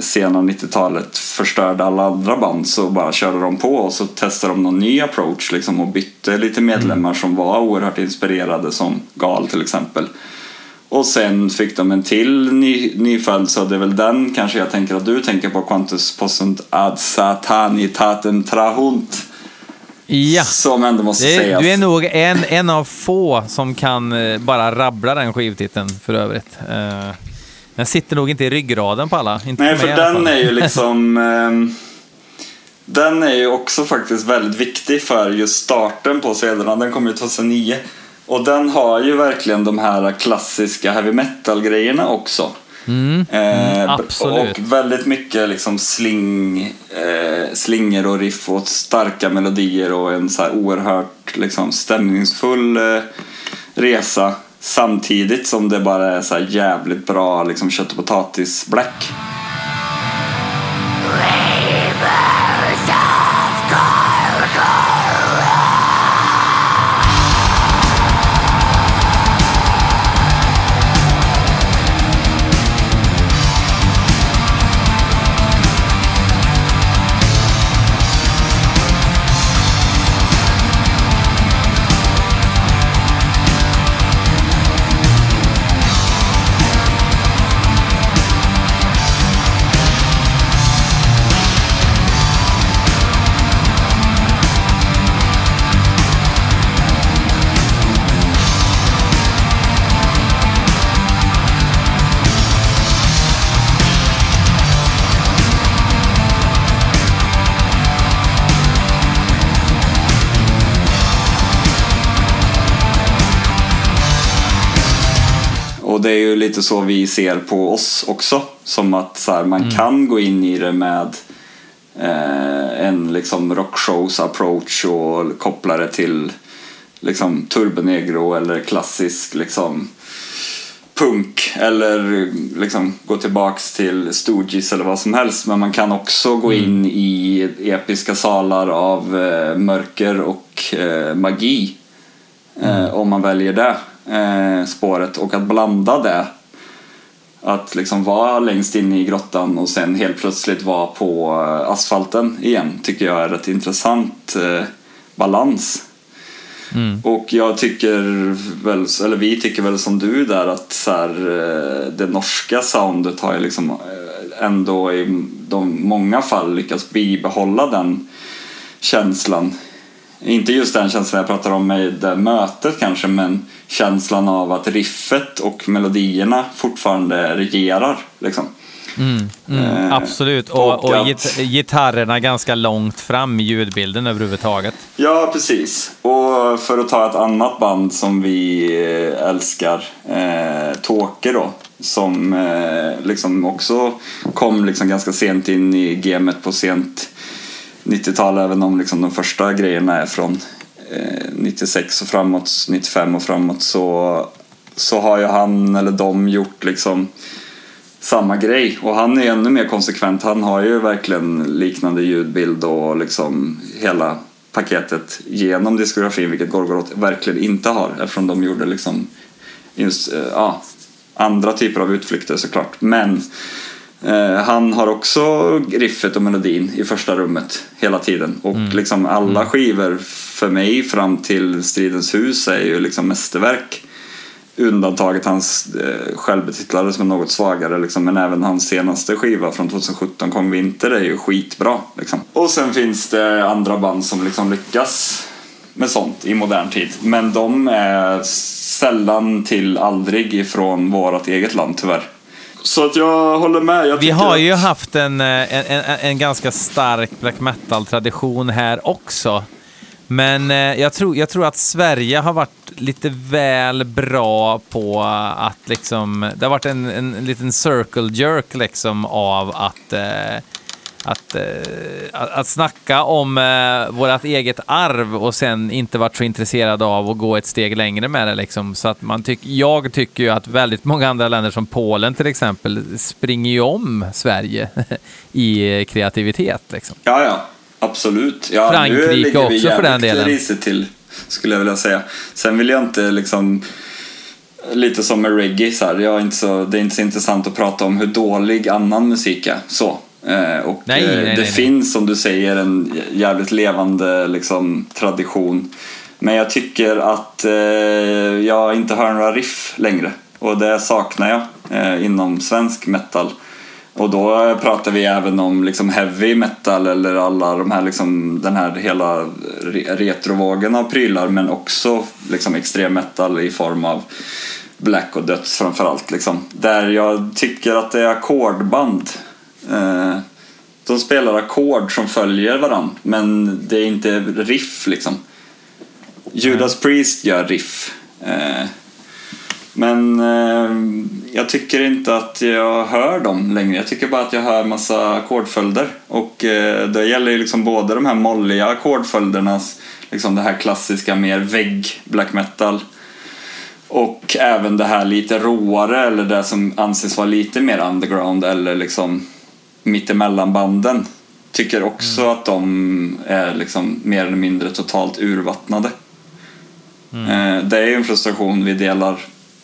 sena 90-talet förstörde alla andra band så bara körde de på och så testade de någon ny approach liksom och bytte lite medlemmar som var oerhört inspirerade som Gal till exempel. Och sen fick de en till ny, nyfödd så det är väl den kanske jag tänker att du tänker på Quantus possunt ad satanitatem trahunt. Ja. Som ändå måste Det, sägas. du är nog en, en av få som kan eh, bara rabbla den skivtiteln för övrigt. Eh, Den sitter nog inte i ryggraden på alla. Inte Nej, för den är ju liksom... ehm, den är ju också faktiskt väldigt viktig för just starten på Svedarna. Den kom ju 2009. Och den har ju verkligen de här klassiska heavy metal-grejerna också. Mm, Eh, absolut. Och väldigt mycket liksom sling, eh, slingor och riff och starka melodier och en så här oerhört liksom stämningsfull eh, resa. Samtidigt som det bara är så här jävligt bra liksom kött och potatis black. Det är ju lite så vi ser på oss också. Som att så här, man kan gå in i det med eh, en liksom rockshows approach och koppla det till liksom turbonegro eller klassisk liksom punk eller liksom gå tillbaks till Stooges eller vad som helst. Men man kan också gå in i episka salar av eh, mörker och eh, magi. Eh, om man väljer det eh, spåret och att blanda det. Att liksom vara längst inne i grottan och sen helt plötsligt vara på eh, asfalten igen tycker jag är ett intressant eh, balans. Och jag tycker väl, eller vi tycker väl som du där att så här, eh, det norska soundet har ju liksom, eh, ändå i de många fall lyckas bibehålla den känslan. Inte just den känslan jag pratar om med det mötet kanske, men känslan av att riffet och melodierna fortfarande regerar. Liksom. Eh, Absolut, och, och och git gitarrerna ganska långt fram i ljudbilden överhuvudtaget. Ja, precis. Och för att ta ett annat band som vi eh, älskar, eh, Tåke då, som eh, liksom också kom liksom ganska sent in i gamet på sent 90-tal, även om liksom de första grejerna är från Eh, 96 och framåt, 95 och framåt, så, så har ju han eller de gjort liksom samma grej. Och han är ännu mer konsekvent. Han har ju verkligen liknande ljudbild och liksom hela paketet genom diskografin, vilket Gorgoroth verkligen inte har eftersom de gjorde liksom just, eh, ja, andra typer av utflykter såklart. Men han har också riffet och melodin i första rummet hela tiden. Och liksom alla skivor för mig fram till Stridens hus är ju liksom mästerverk. Undantaget hans eh, självbetitlade som är något svagare liksom, men även hans senaste skiva från 2017 kom vinter är ju skitbra liksom. och sen finns det andra band som liksom lyckas med sånt i modern tid. Men de är sällan till aldrig ifrån vårt eget land tyvärr så att jag håller med jag Vi har att- ju haft en, eh, en, en, en ganska stark black metal-tradition här också. Men eh, jag tror, jag tror att Sverige har varit lite väl bra på att liksom... Det har varit en, en, liten circle jerk liksom av att... Eh, att, eh, att, att snacka om eh, vårt eget arv och sen inte varit så intresserad av att gå ett steg längre med det. Liksom. Så att man tyck, jag tycker ju att väldigt många andra länder som Polen till exempel springer ju om Sverige i kreativitet. Liksom. Ja, ja. Absolut. Ja, Frankrike också för den delen. risigt till, skulle jag vilja säga. Sen vill jag inte liksom... Lite som med reggae, så här, jag är inte så, det är inte så intressant att prata om hur dålig annan musik är. Så. Eh, och Nej, eh, nej, det nej, finns, som du säger, en jävligt levande liksom, tradition. Men jag tycker att eh, jag inte hör några riff längre. Och det saknar jag eh, inom svensk metal. Och då pratar vi även om liksom heavy metal eller alla de här, liksom, den här hela re- retrovågen av prylar men också liksom extrem metal i form av black och döds framförallt. Liksom. Där jag tycker att det är ackordband. Eh, de spelar ackord som följer varandra men det är inte riff liksom. Judas Priest gör riff. Eh, men eh, jag tycker inte att jag hör dem längre. Jag tycker bara att jag hör massa ackordföljder. Och det gäller ju liksom både de här molliga ackordföljderna, liksom det här klassiska mer vägg black metal. Och även det här lite råare eller det som anses vara lite mer underground eller liksom mittemellan banden. Tycker också att de är liksom mer eller mindre totalt urvattnade. Eh, Det är ju en frustration vi delar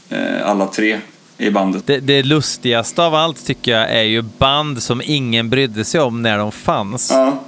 eh, alla tre i bandet. Det, det lustigaste av allt tycker jag är ju band som ingen brydde sig om när de fanns. Ja,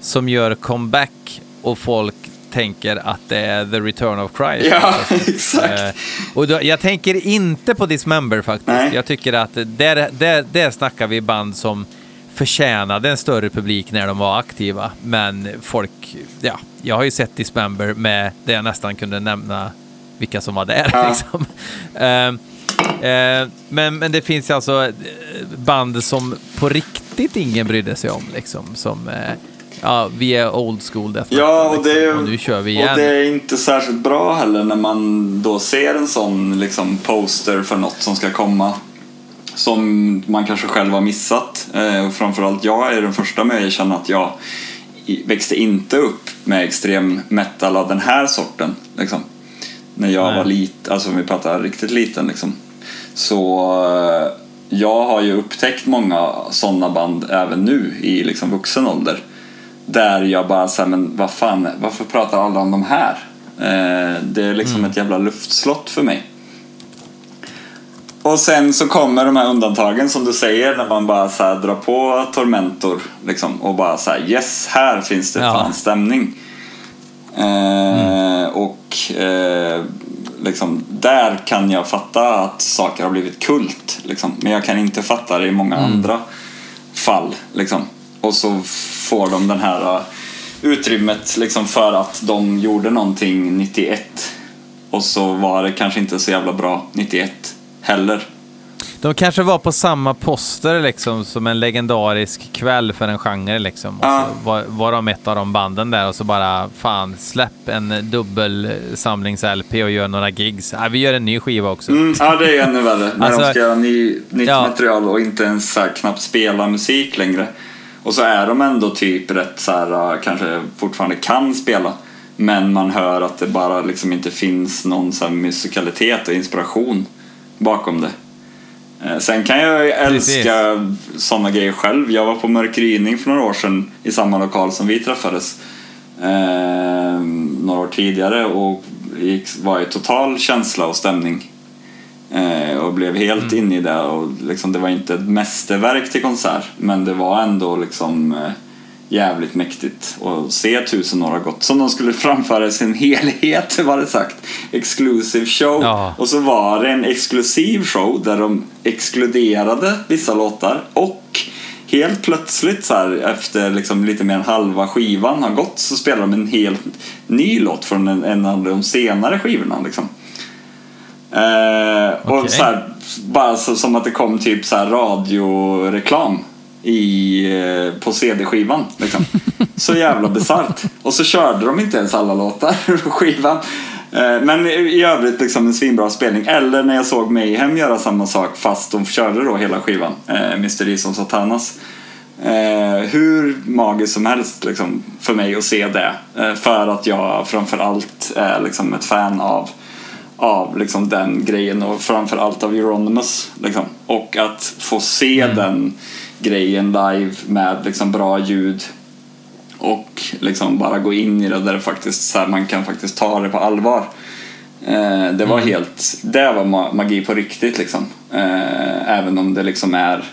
Som gör comeback och folk tänker att det är the return of Christ. ja exakt. Eh, och då, jag tänker inte på Dismember faktiskt. Nej. Jag tycker att där, där, där snackar vi band som förtjänade en större publik när de var aktiva. Men folk, ja, jag har ju sett Dismember med där jag nästan kunde nämna vilka som var där. Ja. Liksom. Eh, eh, men, men det finns alltså eh, band som på riktigt ingen brydde sig om. Liksom, som, eh, ja, vi är old school death Ja, och, det liksom, är, och nu kör vi igen. och det är inte särskilt bra heller när man då ser en sån liksom, poster för något som ska komma som man kanske själv har missat. Eh, och framförallt jag är den första med att erkänna att jag växte inte upp med extrem metal av den här sorten. Liksom. När jag Nej. var liten, alltså vi pratar riktigt liten liksom. Så eh, jag har ju upptäckt många sådana band även nu i liksom vuxen ålder. Där jag bara säger men vad fan, varför pratar alla om de här? Eh, det är liksom ett jävla luftslott för mig. Och sen så kommer de här undantagen som du säger när man bara så drar på Tormentor liksom, och bara så här yes, här finns det Ja. fan stämning. Eh, Och eh, liksom, där kan jag fatta att saker har blivit kult. Liksom. Men jag kan inte fatta det i många andra fall. Liksom. Och så får de den här uh, utrymmet liksom, för att de gjorde någonting 91. Och så var det kanske inte så jävla bra 91 heller. De kanske var på samma poster liksom som en legendarisk kväll för en genre liksom. Och Ja. var, var de ett av de banden där och så bara fan släpp en dubbelsamlings-LP och gör några gigs. Ja, vi gör en ny skiva också. Mm, ja, det är ännu värre. När Alltså- de ska göra ny, nytt Ja. material och inte ens så här, knappt spela musik längre. Och så är de ändå typ rätt så här, uh, kanske fortfarande kan spela. Men man hör att det bara liksom inte finns någon så musikalitet och inspiration bakom det. Eh, Sen kan jag ju Precis. älska sådana grejer själv. Jag var på Mörk gryning för några år sedan i samma lokal som vi träffades. Eh, några år tidigare och gick, var i total känsla och stämning. Eh, och blev helt inne i det. Och liksom, det var inte ett mästerverk till konsert men det var ändå liksom eh, jävligt mäktigt att se Tusen år har gått. Som de skulle framföra i sin helhet var det sagt. Exclusive show. Ja. Och så var det en exklusiv show där de exkluderade vissa låtar och helt plötsligt så här, efter liksom lite mer än halva skivan har gått så spelar de en helt ny låt från en, en av de senare skivorna. Liksom. Eh, och Okej. så här, bara så, som att det kom typ så här radioreklam i, eh, på CD-skivan. Liksom. Så jävla bisarrt. Och så körde de inte ens alla låtar på skivan. Eh, men i- övrigt liksom en svinbra spelning. Eller när jag såg Mayhem göra samma sak fast de körde då hela skivan. Eh, Mystery som Satanas. Hur magiskt som helst liksom, för mig att se det. För att jag framförallt är liksom, ett fan av av liksom den grejen och framförallt av Euronymous. Liksom. Och att få se den grejen live med liksom bra ljud och liksom bara gå in i det där faktiskt, så här, man kan faktiskt ta det på allvar. Eh, det var helt, det var ma- magi på riktigt liksom. Eh, även om det liksom är,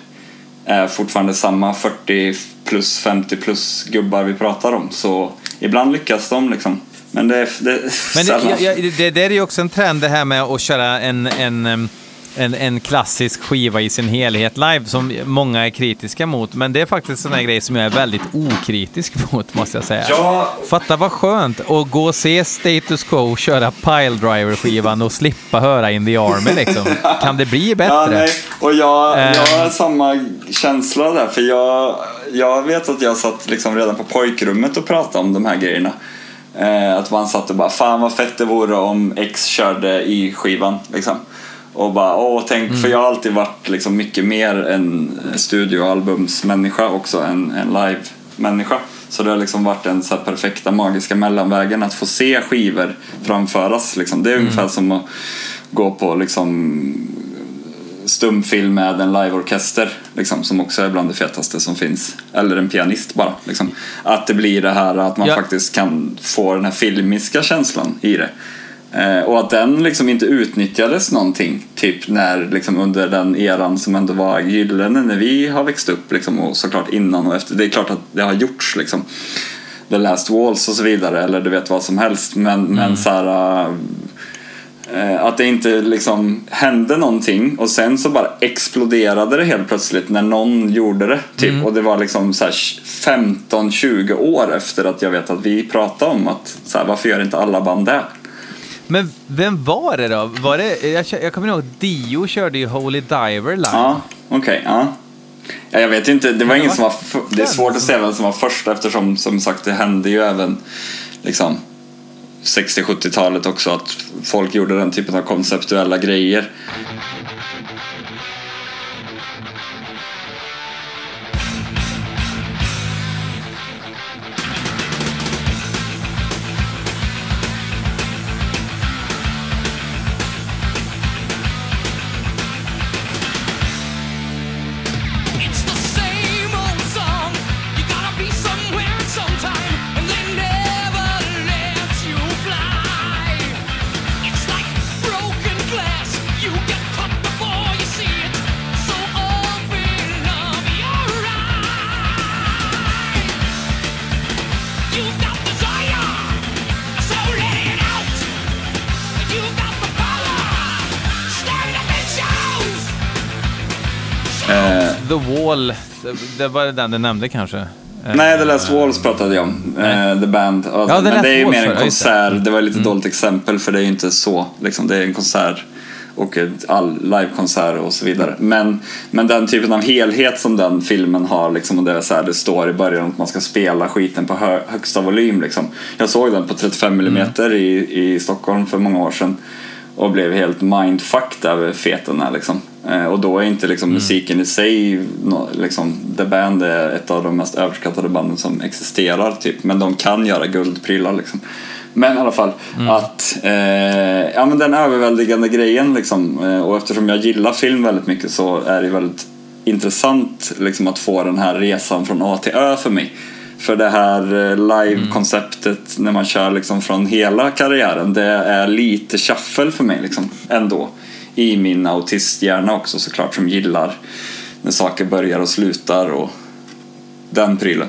är fortfarande samma 40 plus 50 plus gubbar vi pratar om så ibland lyckas de liksom. Men det, det Men det, jag, jag, det, det är ju också en trend det här med att köra en, en, en, en klassisk skiva i sin helhet live som många är kritiska mot. Men det är faktiskt en sån här grej som jag är väldigt okritisk mot måste jag säga. Ja. Fatta vad skönt att gå och se Status Quo köra Piledriver-skivan och slippa höra In the Army liksom. Kan det bli bättre? Ja, nej. Och jag, Eh. jag har samma känsla där. För jag, jag vet att jag satt liksom redan på pojkrummet och pratade om de här grejerna. Eh, att man satt och bara, fan vad fett det vore om X körde i skivan. Liksom. Och bara, åh tänk, för jag har alltid varit liksom mycket mer en studioalbumsmänniska också än en live-människa. Så det har liksom varit den så perfekta magiska mellanvägen att få se skivor framföras. Liksom. Det är ungefär som att gå på liksom stumfilm med en liveorkester liksom, som också är bland det fetaste som finns. Eller en pianist bara. Liksom. Att det blir det här att man Ja. faktiskt kan få den här filmiska känslan i det. Eh, och att den liksom inte utnyttjades någonting typ när liksom under den eran som ändå var gyllene när vi har växt upp liksom, och såklart innan och efter. Det är klart att det har gjorts liksom. The Last Walls och så vidare eller du vet vad som helst men, men så här äh, Att det inte liksom hände någonting och sen så bara exploderade det helt plötsligt när någon gjorde det. Typ. Och det var liksom så här 15-20 år efter att jag vet att vi pratade om att så här, varför gör inte alla band det? Men vem var det då? Var det, jag, jag kommer ihåg att Dio körde ju Holy Diver live. Ja, okej. ja. ja. Jag vet inte, det var ingen som var Det är svårt att säga vem som var först eftersom som sagt det hände ju även liksom 60-70-talet också att folk gjorde den typen av konceptuella grejer. Wall, det, det var den du nämnde kanske? Eh, Nej, The Last Walls pratade jag om. Nej. Eh, The Band. Ja, men det är ju mer en det, just det. konsert. Det var lite dåligt exempel för det är ju inte så. Liksom, det är en konsert och ett all livekonsert och så vidare. Men, men den typen av helhet som den filmen har, liksom, och det, är så här, det står i början att man ska spela skiten på hö, högsta volym. Liksom. Jag såg den på 35 mm i, i Stockholm för många år sedan och blev helt mindfucked över feten här liksom. Eh, och då är inte liksom musiken i sig, liksom, The Band är ett av de mest överskattade banden som existerar typ. Men de kan göra guldprylar liksom. Men i alla fall, att eh, ja, men den överväldigande grejen liksom, eh, och eftersom jag gillar film väldigt mycket så är det väldigt intressant liksom, att få den här resan från A till Ö för mig. För det här eh, live-konceptet när man kör liksom från hela karriären, det är lite shuffle för mig liksom, ändå. I min autisthjärna också såklart som gillar när saker börjar och slutar och den prylen.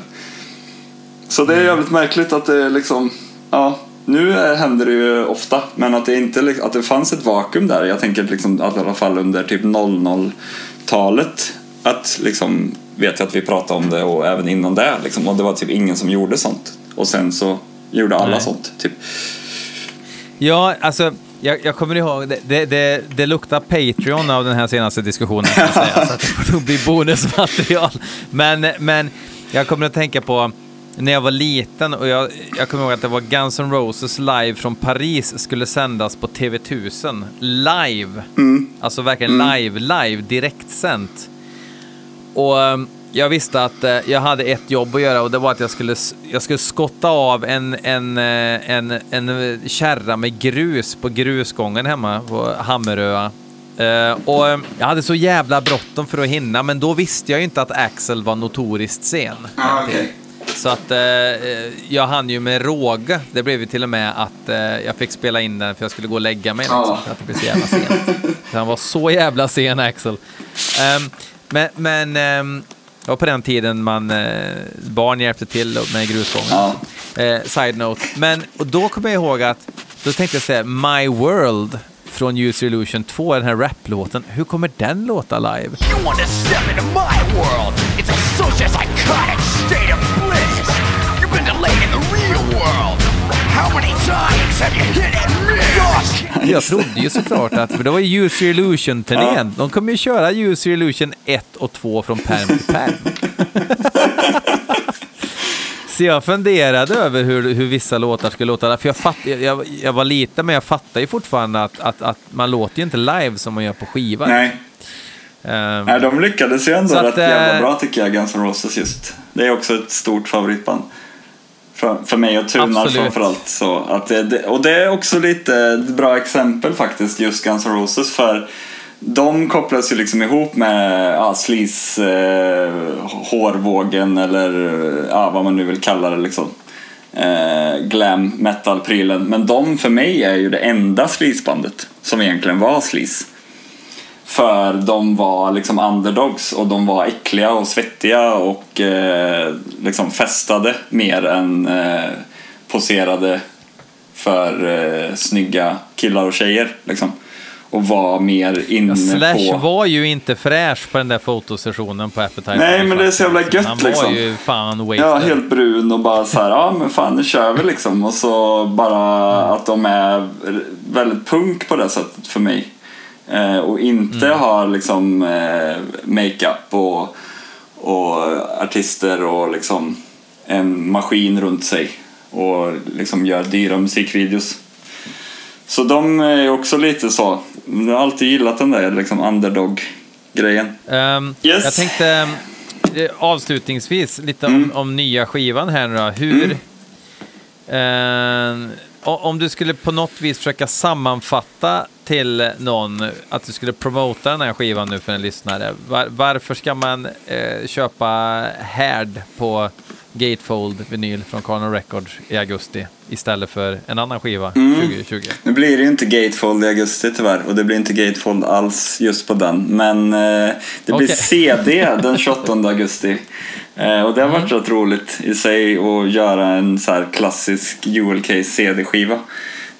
Så det är jävligt märkligt att det liksom, ja, nu händer det ju ofta, men att det inte att det fanns ett vakuum där. Jag tänker liksom att i alla fall under typ 00-talet att liksom vet jag att vi pratade om det och även innan det liksom, och det var typ ingen som gjorde sånt. Och sen så gjorde alla Nej. sånt, typ. Ja, alltså, jag, jag kommer ihåg, det, det, det, det luktar Patreon av den här senaste diskussionen, kan jag säga, så att det får nog bli bonusmaterial. Men, men jag kommer att tänka på när jag var liten och jag, jag kommer ihåg att det var Guns N' Roses live från Paris skulle sändas på TV1000. Live! Alltså verkligen live, live, direktsänt. Och jag visste att eh, jag hade ett jobb att göra och det var att jag skulle, jag skulle skotta av en, en, eh, en, en eh, kärra med grus på grusgången hemma på Hammerö. Eh, och jag hade så jävla bråttom för att hinna, men då visste jag ju inte att Axel var notoriskt sen. Så att eh, jag hann ju med råga. Det blev ju till och med att eh, jag fick spela in den för jag skulle gå och lägga mig. Liksom, Ja. för att det blev så jävla sent. Så han var så jävla sen, Axel. Ehm, men men ehm, det var på den tiden man, eh, barn hjälpte till med grusgången. Ja. Eh, side note. Men och då kommer jag ihåg att, då tänkte jag säga My World från User Illusion 2, den här raplåten. Hur kommer den låta live? You want to step into my world? It's a social psychotic state of bliss. You've been delayed in the real world. How many times have you hit and missed? Jag trodde ju såklart att, för det var ju User Illusion-turnén. De kommer ju köra User Illusion 1 och 2 från perm till perm. Så jag funderade över hur, hur vissa låtar skulle låta. För jag, fatt, jag, jag var liten, men jag fattar ju fortfarande att, att, att man låter ju inte live som man gör på skiva. Nej. Ehm, Nej, de lyckades ju ändå Så att, rätt jävla eh, bra tycker jag, Guns N' Roses just. Det är också ett stort favoritband. För, för mig och Tunar Absolut. framförallt. Så att det, det, och det är också lite bra exempel faktiskt, just Guns N' Roses. För de kopplas ju liksom ihop med ja, sleaze, eh, hårvågen eller ja, vad man nu vill kalla det liksom. Eh, glam metal-prylen. Men de för mig är ju det enda sleazebandet som egentligen var sleaze. För de var liksom underdogs och de var äckliga och svettiga och eh, liksom festade mer än eh, poserade för eh, snygga killar och tjejer. Liksom. Och var mer inne Slash på... var ju inte fräsch på den där fotosessionen på Appetite. Nej, men det är så jävla gött, Han var liksom. ju fan wasted. Ja, helt brun och bara så här, ja men fan nu kör vi liksom. Och så bara att de är väldigt punk på det sättet för mig. Eh, och inte har liksom eh, makeup och, och artister och liksom en maskin runt sig. Och liksom gör dyra musikvideos. Så de är också lite så. Jag har alltid gillat den där liksom underdog-grejen. Ehm, Yes. Jag tänkte eh, avslutningsvis lite Mm. om, om nya skivan här nu då. Hur... ehm, o- om du skulle på något vis försöka sammanfatta till någon att du skulle promota den här skivan nu för en lyssnare. Var, varför ska man eh, köpa Härd på Gatefold vinyl från Carnon Records i augusti istället för en annan skiva Mm. 2020? Nu blir det ju inte Gatefold i augusti tyvärr och det blir inte Gatefold alls just på den. Men eh, det blir. CD den 28 augusti. Eh, och det har varit rätt roligt i sig att göra en så här klassisk ULK CD-skiva.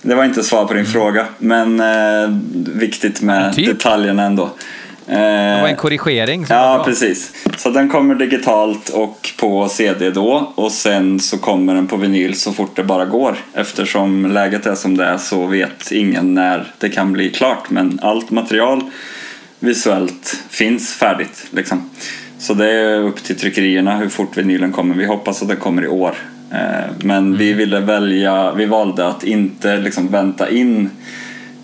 Det var inte svar på din fråga, men eh, viktigt med Typ. detaljerna ändå. Det var en korrigering. Som var Ja, precis. Så den kommer digitalt och på CD då och sen så kommer den på vinyl så fort det bara går. Eftersom läget är som det är så vet ingen när det kan bli klart. Men allt material visuellt finns färdigt. Liksom. Så det är upp till tryckerierna hur fort vinylen kommer. Vi hoppas att den kommer i år. Eh, Men vi ville välja, vi valde att inte liksom vänta in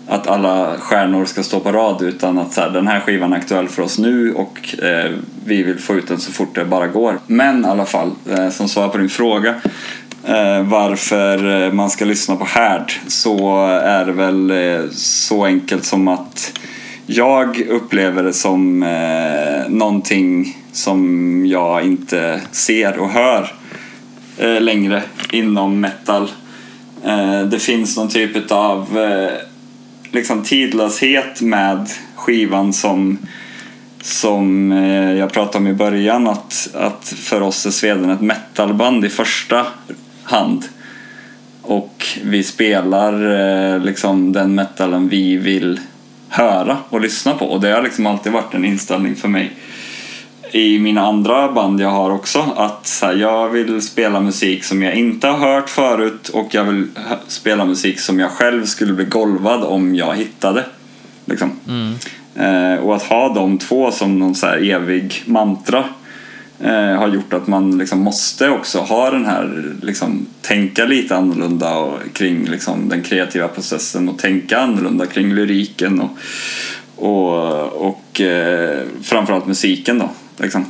att alla stjärnor ska stå på rad utan att så här, den här skivan är aktuell för oss nu och eh, vi vill få ut den så fort det bara går. Men i alla fall, eh, som svar på din fråga eh, varför eh, man ska lyssna på Härd så är det väl eh, så enkelt som att jag upplever det som eh, någonting som jag inte ser och hör eh, längre inom metal. Eh, det finns någon typ av eh, liksom tidlöshet med skivan som som eh, jag pratade om i början att, att för oss är Sweden ett metalband i första hand. Och vi spelar eh, liksom den metalen vi vill höra och lyssna på. Och det har liksom alltid varit en inställning för mig i mina andra band jag har också. Att så här, jag vill spela musik som jag inte har hört förut och jag vill spela musik som jag själv skulle bli golvad om jag hittade. Liksom. Eh, och att ha de två som någon så här evig mantra eh, har gjort att man liksom måste också ha den här, liksom, tänka lite annorlunda och, kring liksom, den kreativa processen och tänka annorlunda kring lyriken och, och, och eh, framförallt musiken då. Liksom.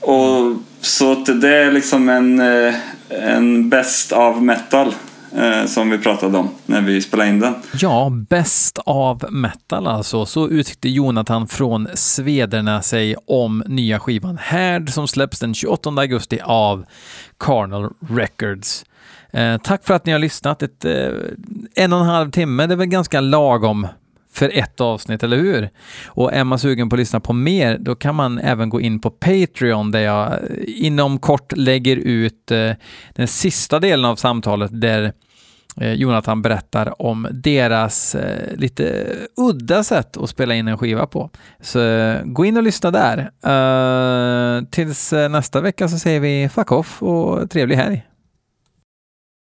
Och, så att det är liksom en, eh, en best av metal eh, som vi pratade om när vi spelade in den. Ja, bäst av metal alltså. Så uttryckte Jonathan från Svederna sig om nya skivan Härd som släpps den 28 augusti av Carnal Records. Eh, tack för att ni har lyssnat. Ett, eh, en och en halv timme, det är väl ganska lagom för ett avsnitt, eller hur? Och är man sugen på att lyssna på mer, då kan man även gå in på Patreon där jag eh, inom kort lägger ut eh, den sista delen av samtalet där eh, Jonathan berättar om deras eh, lite udda sätt att spela in en skiva på. Så eh, gå in och lyssna där. Eh, tills nästa vecka så säger vi fuck off och trevlig helg.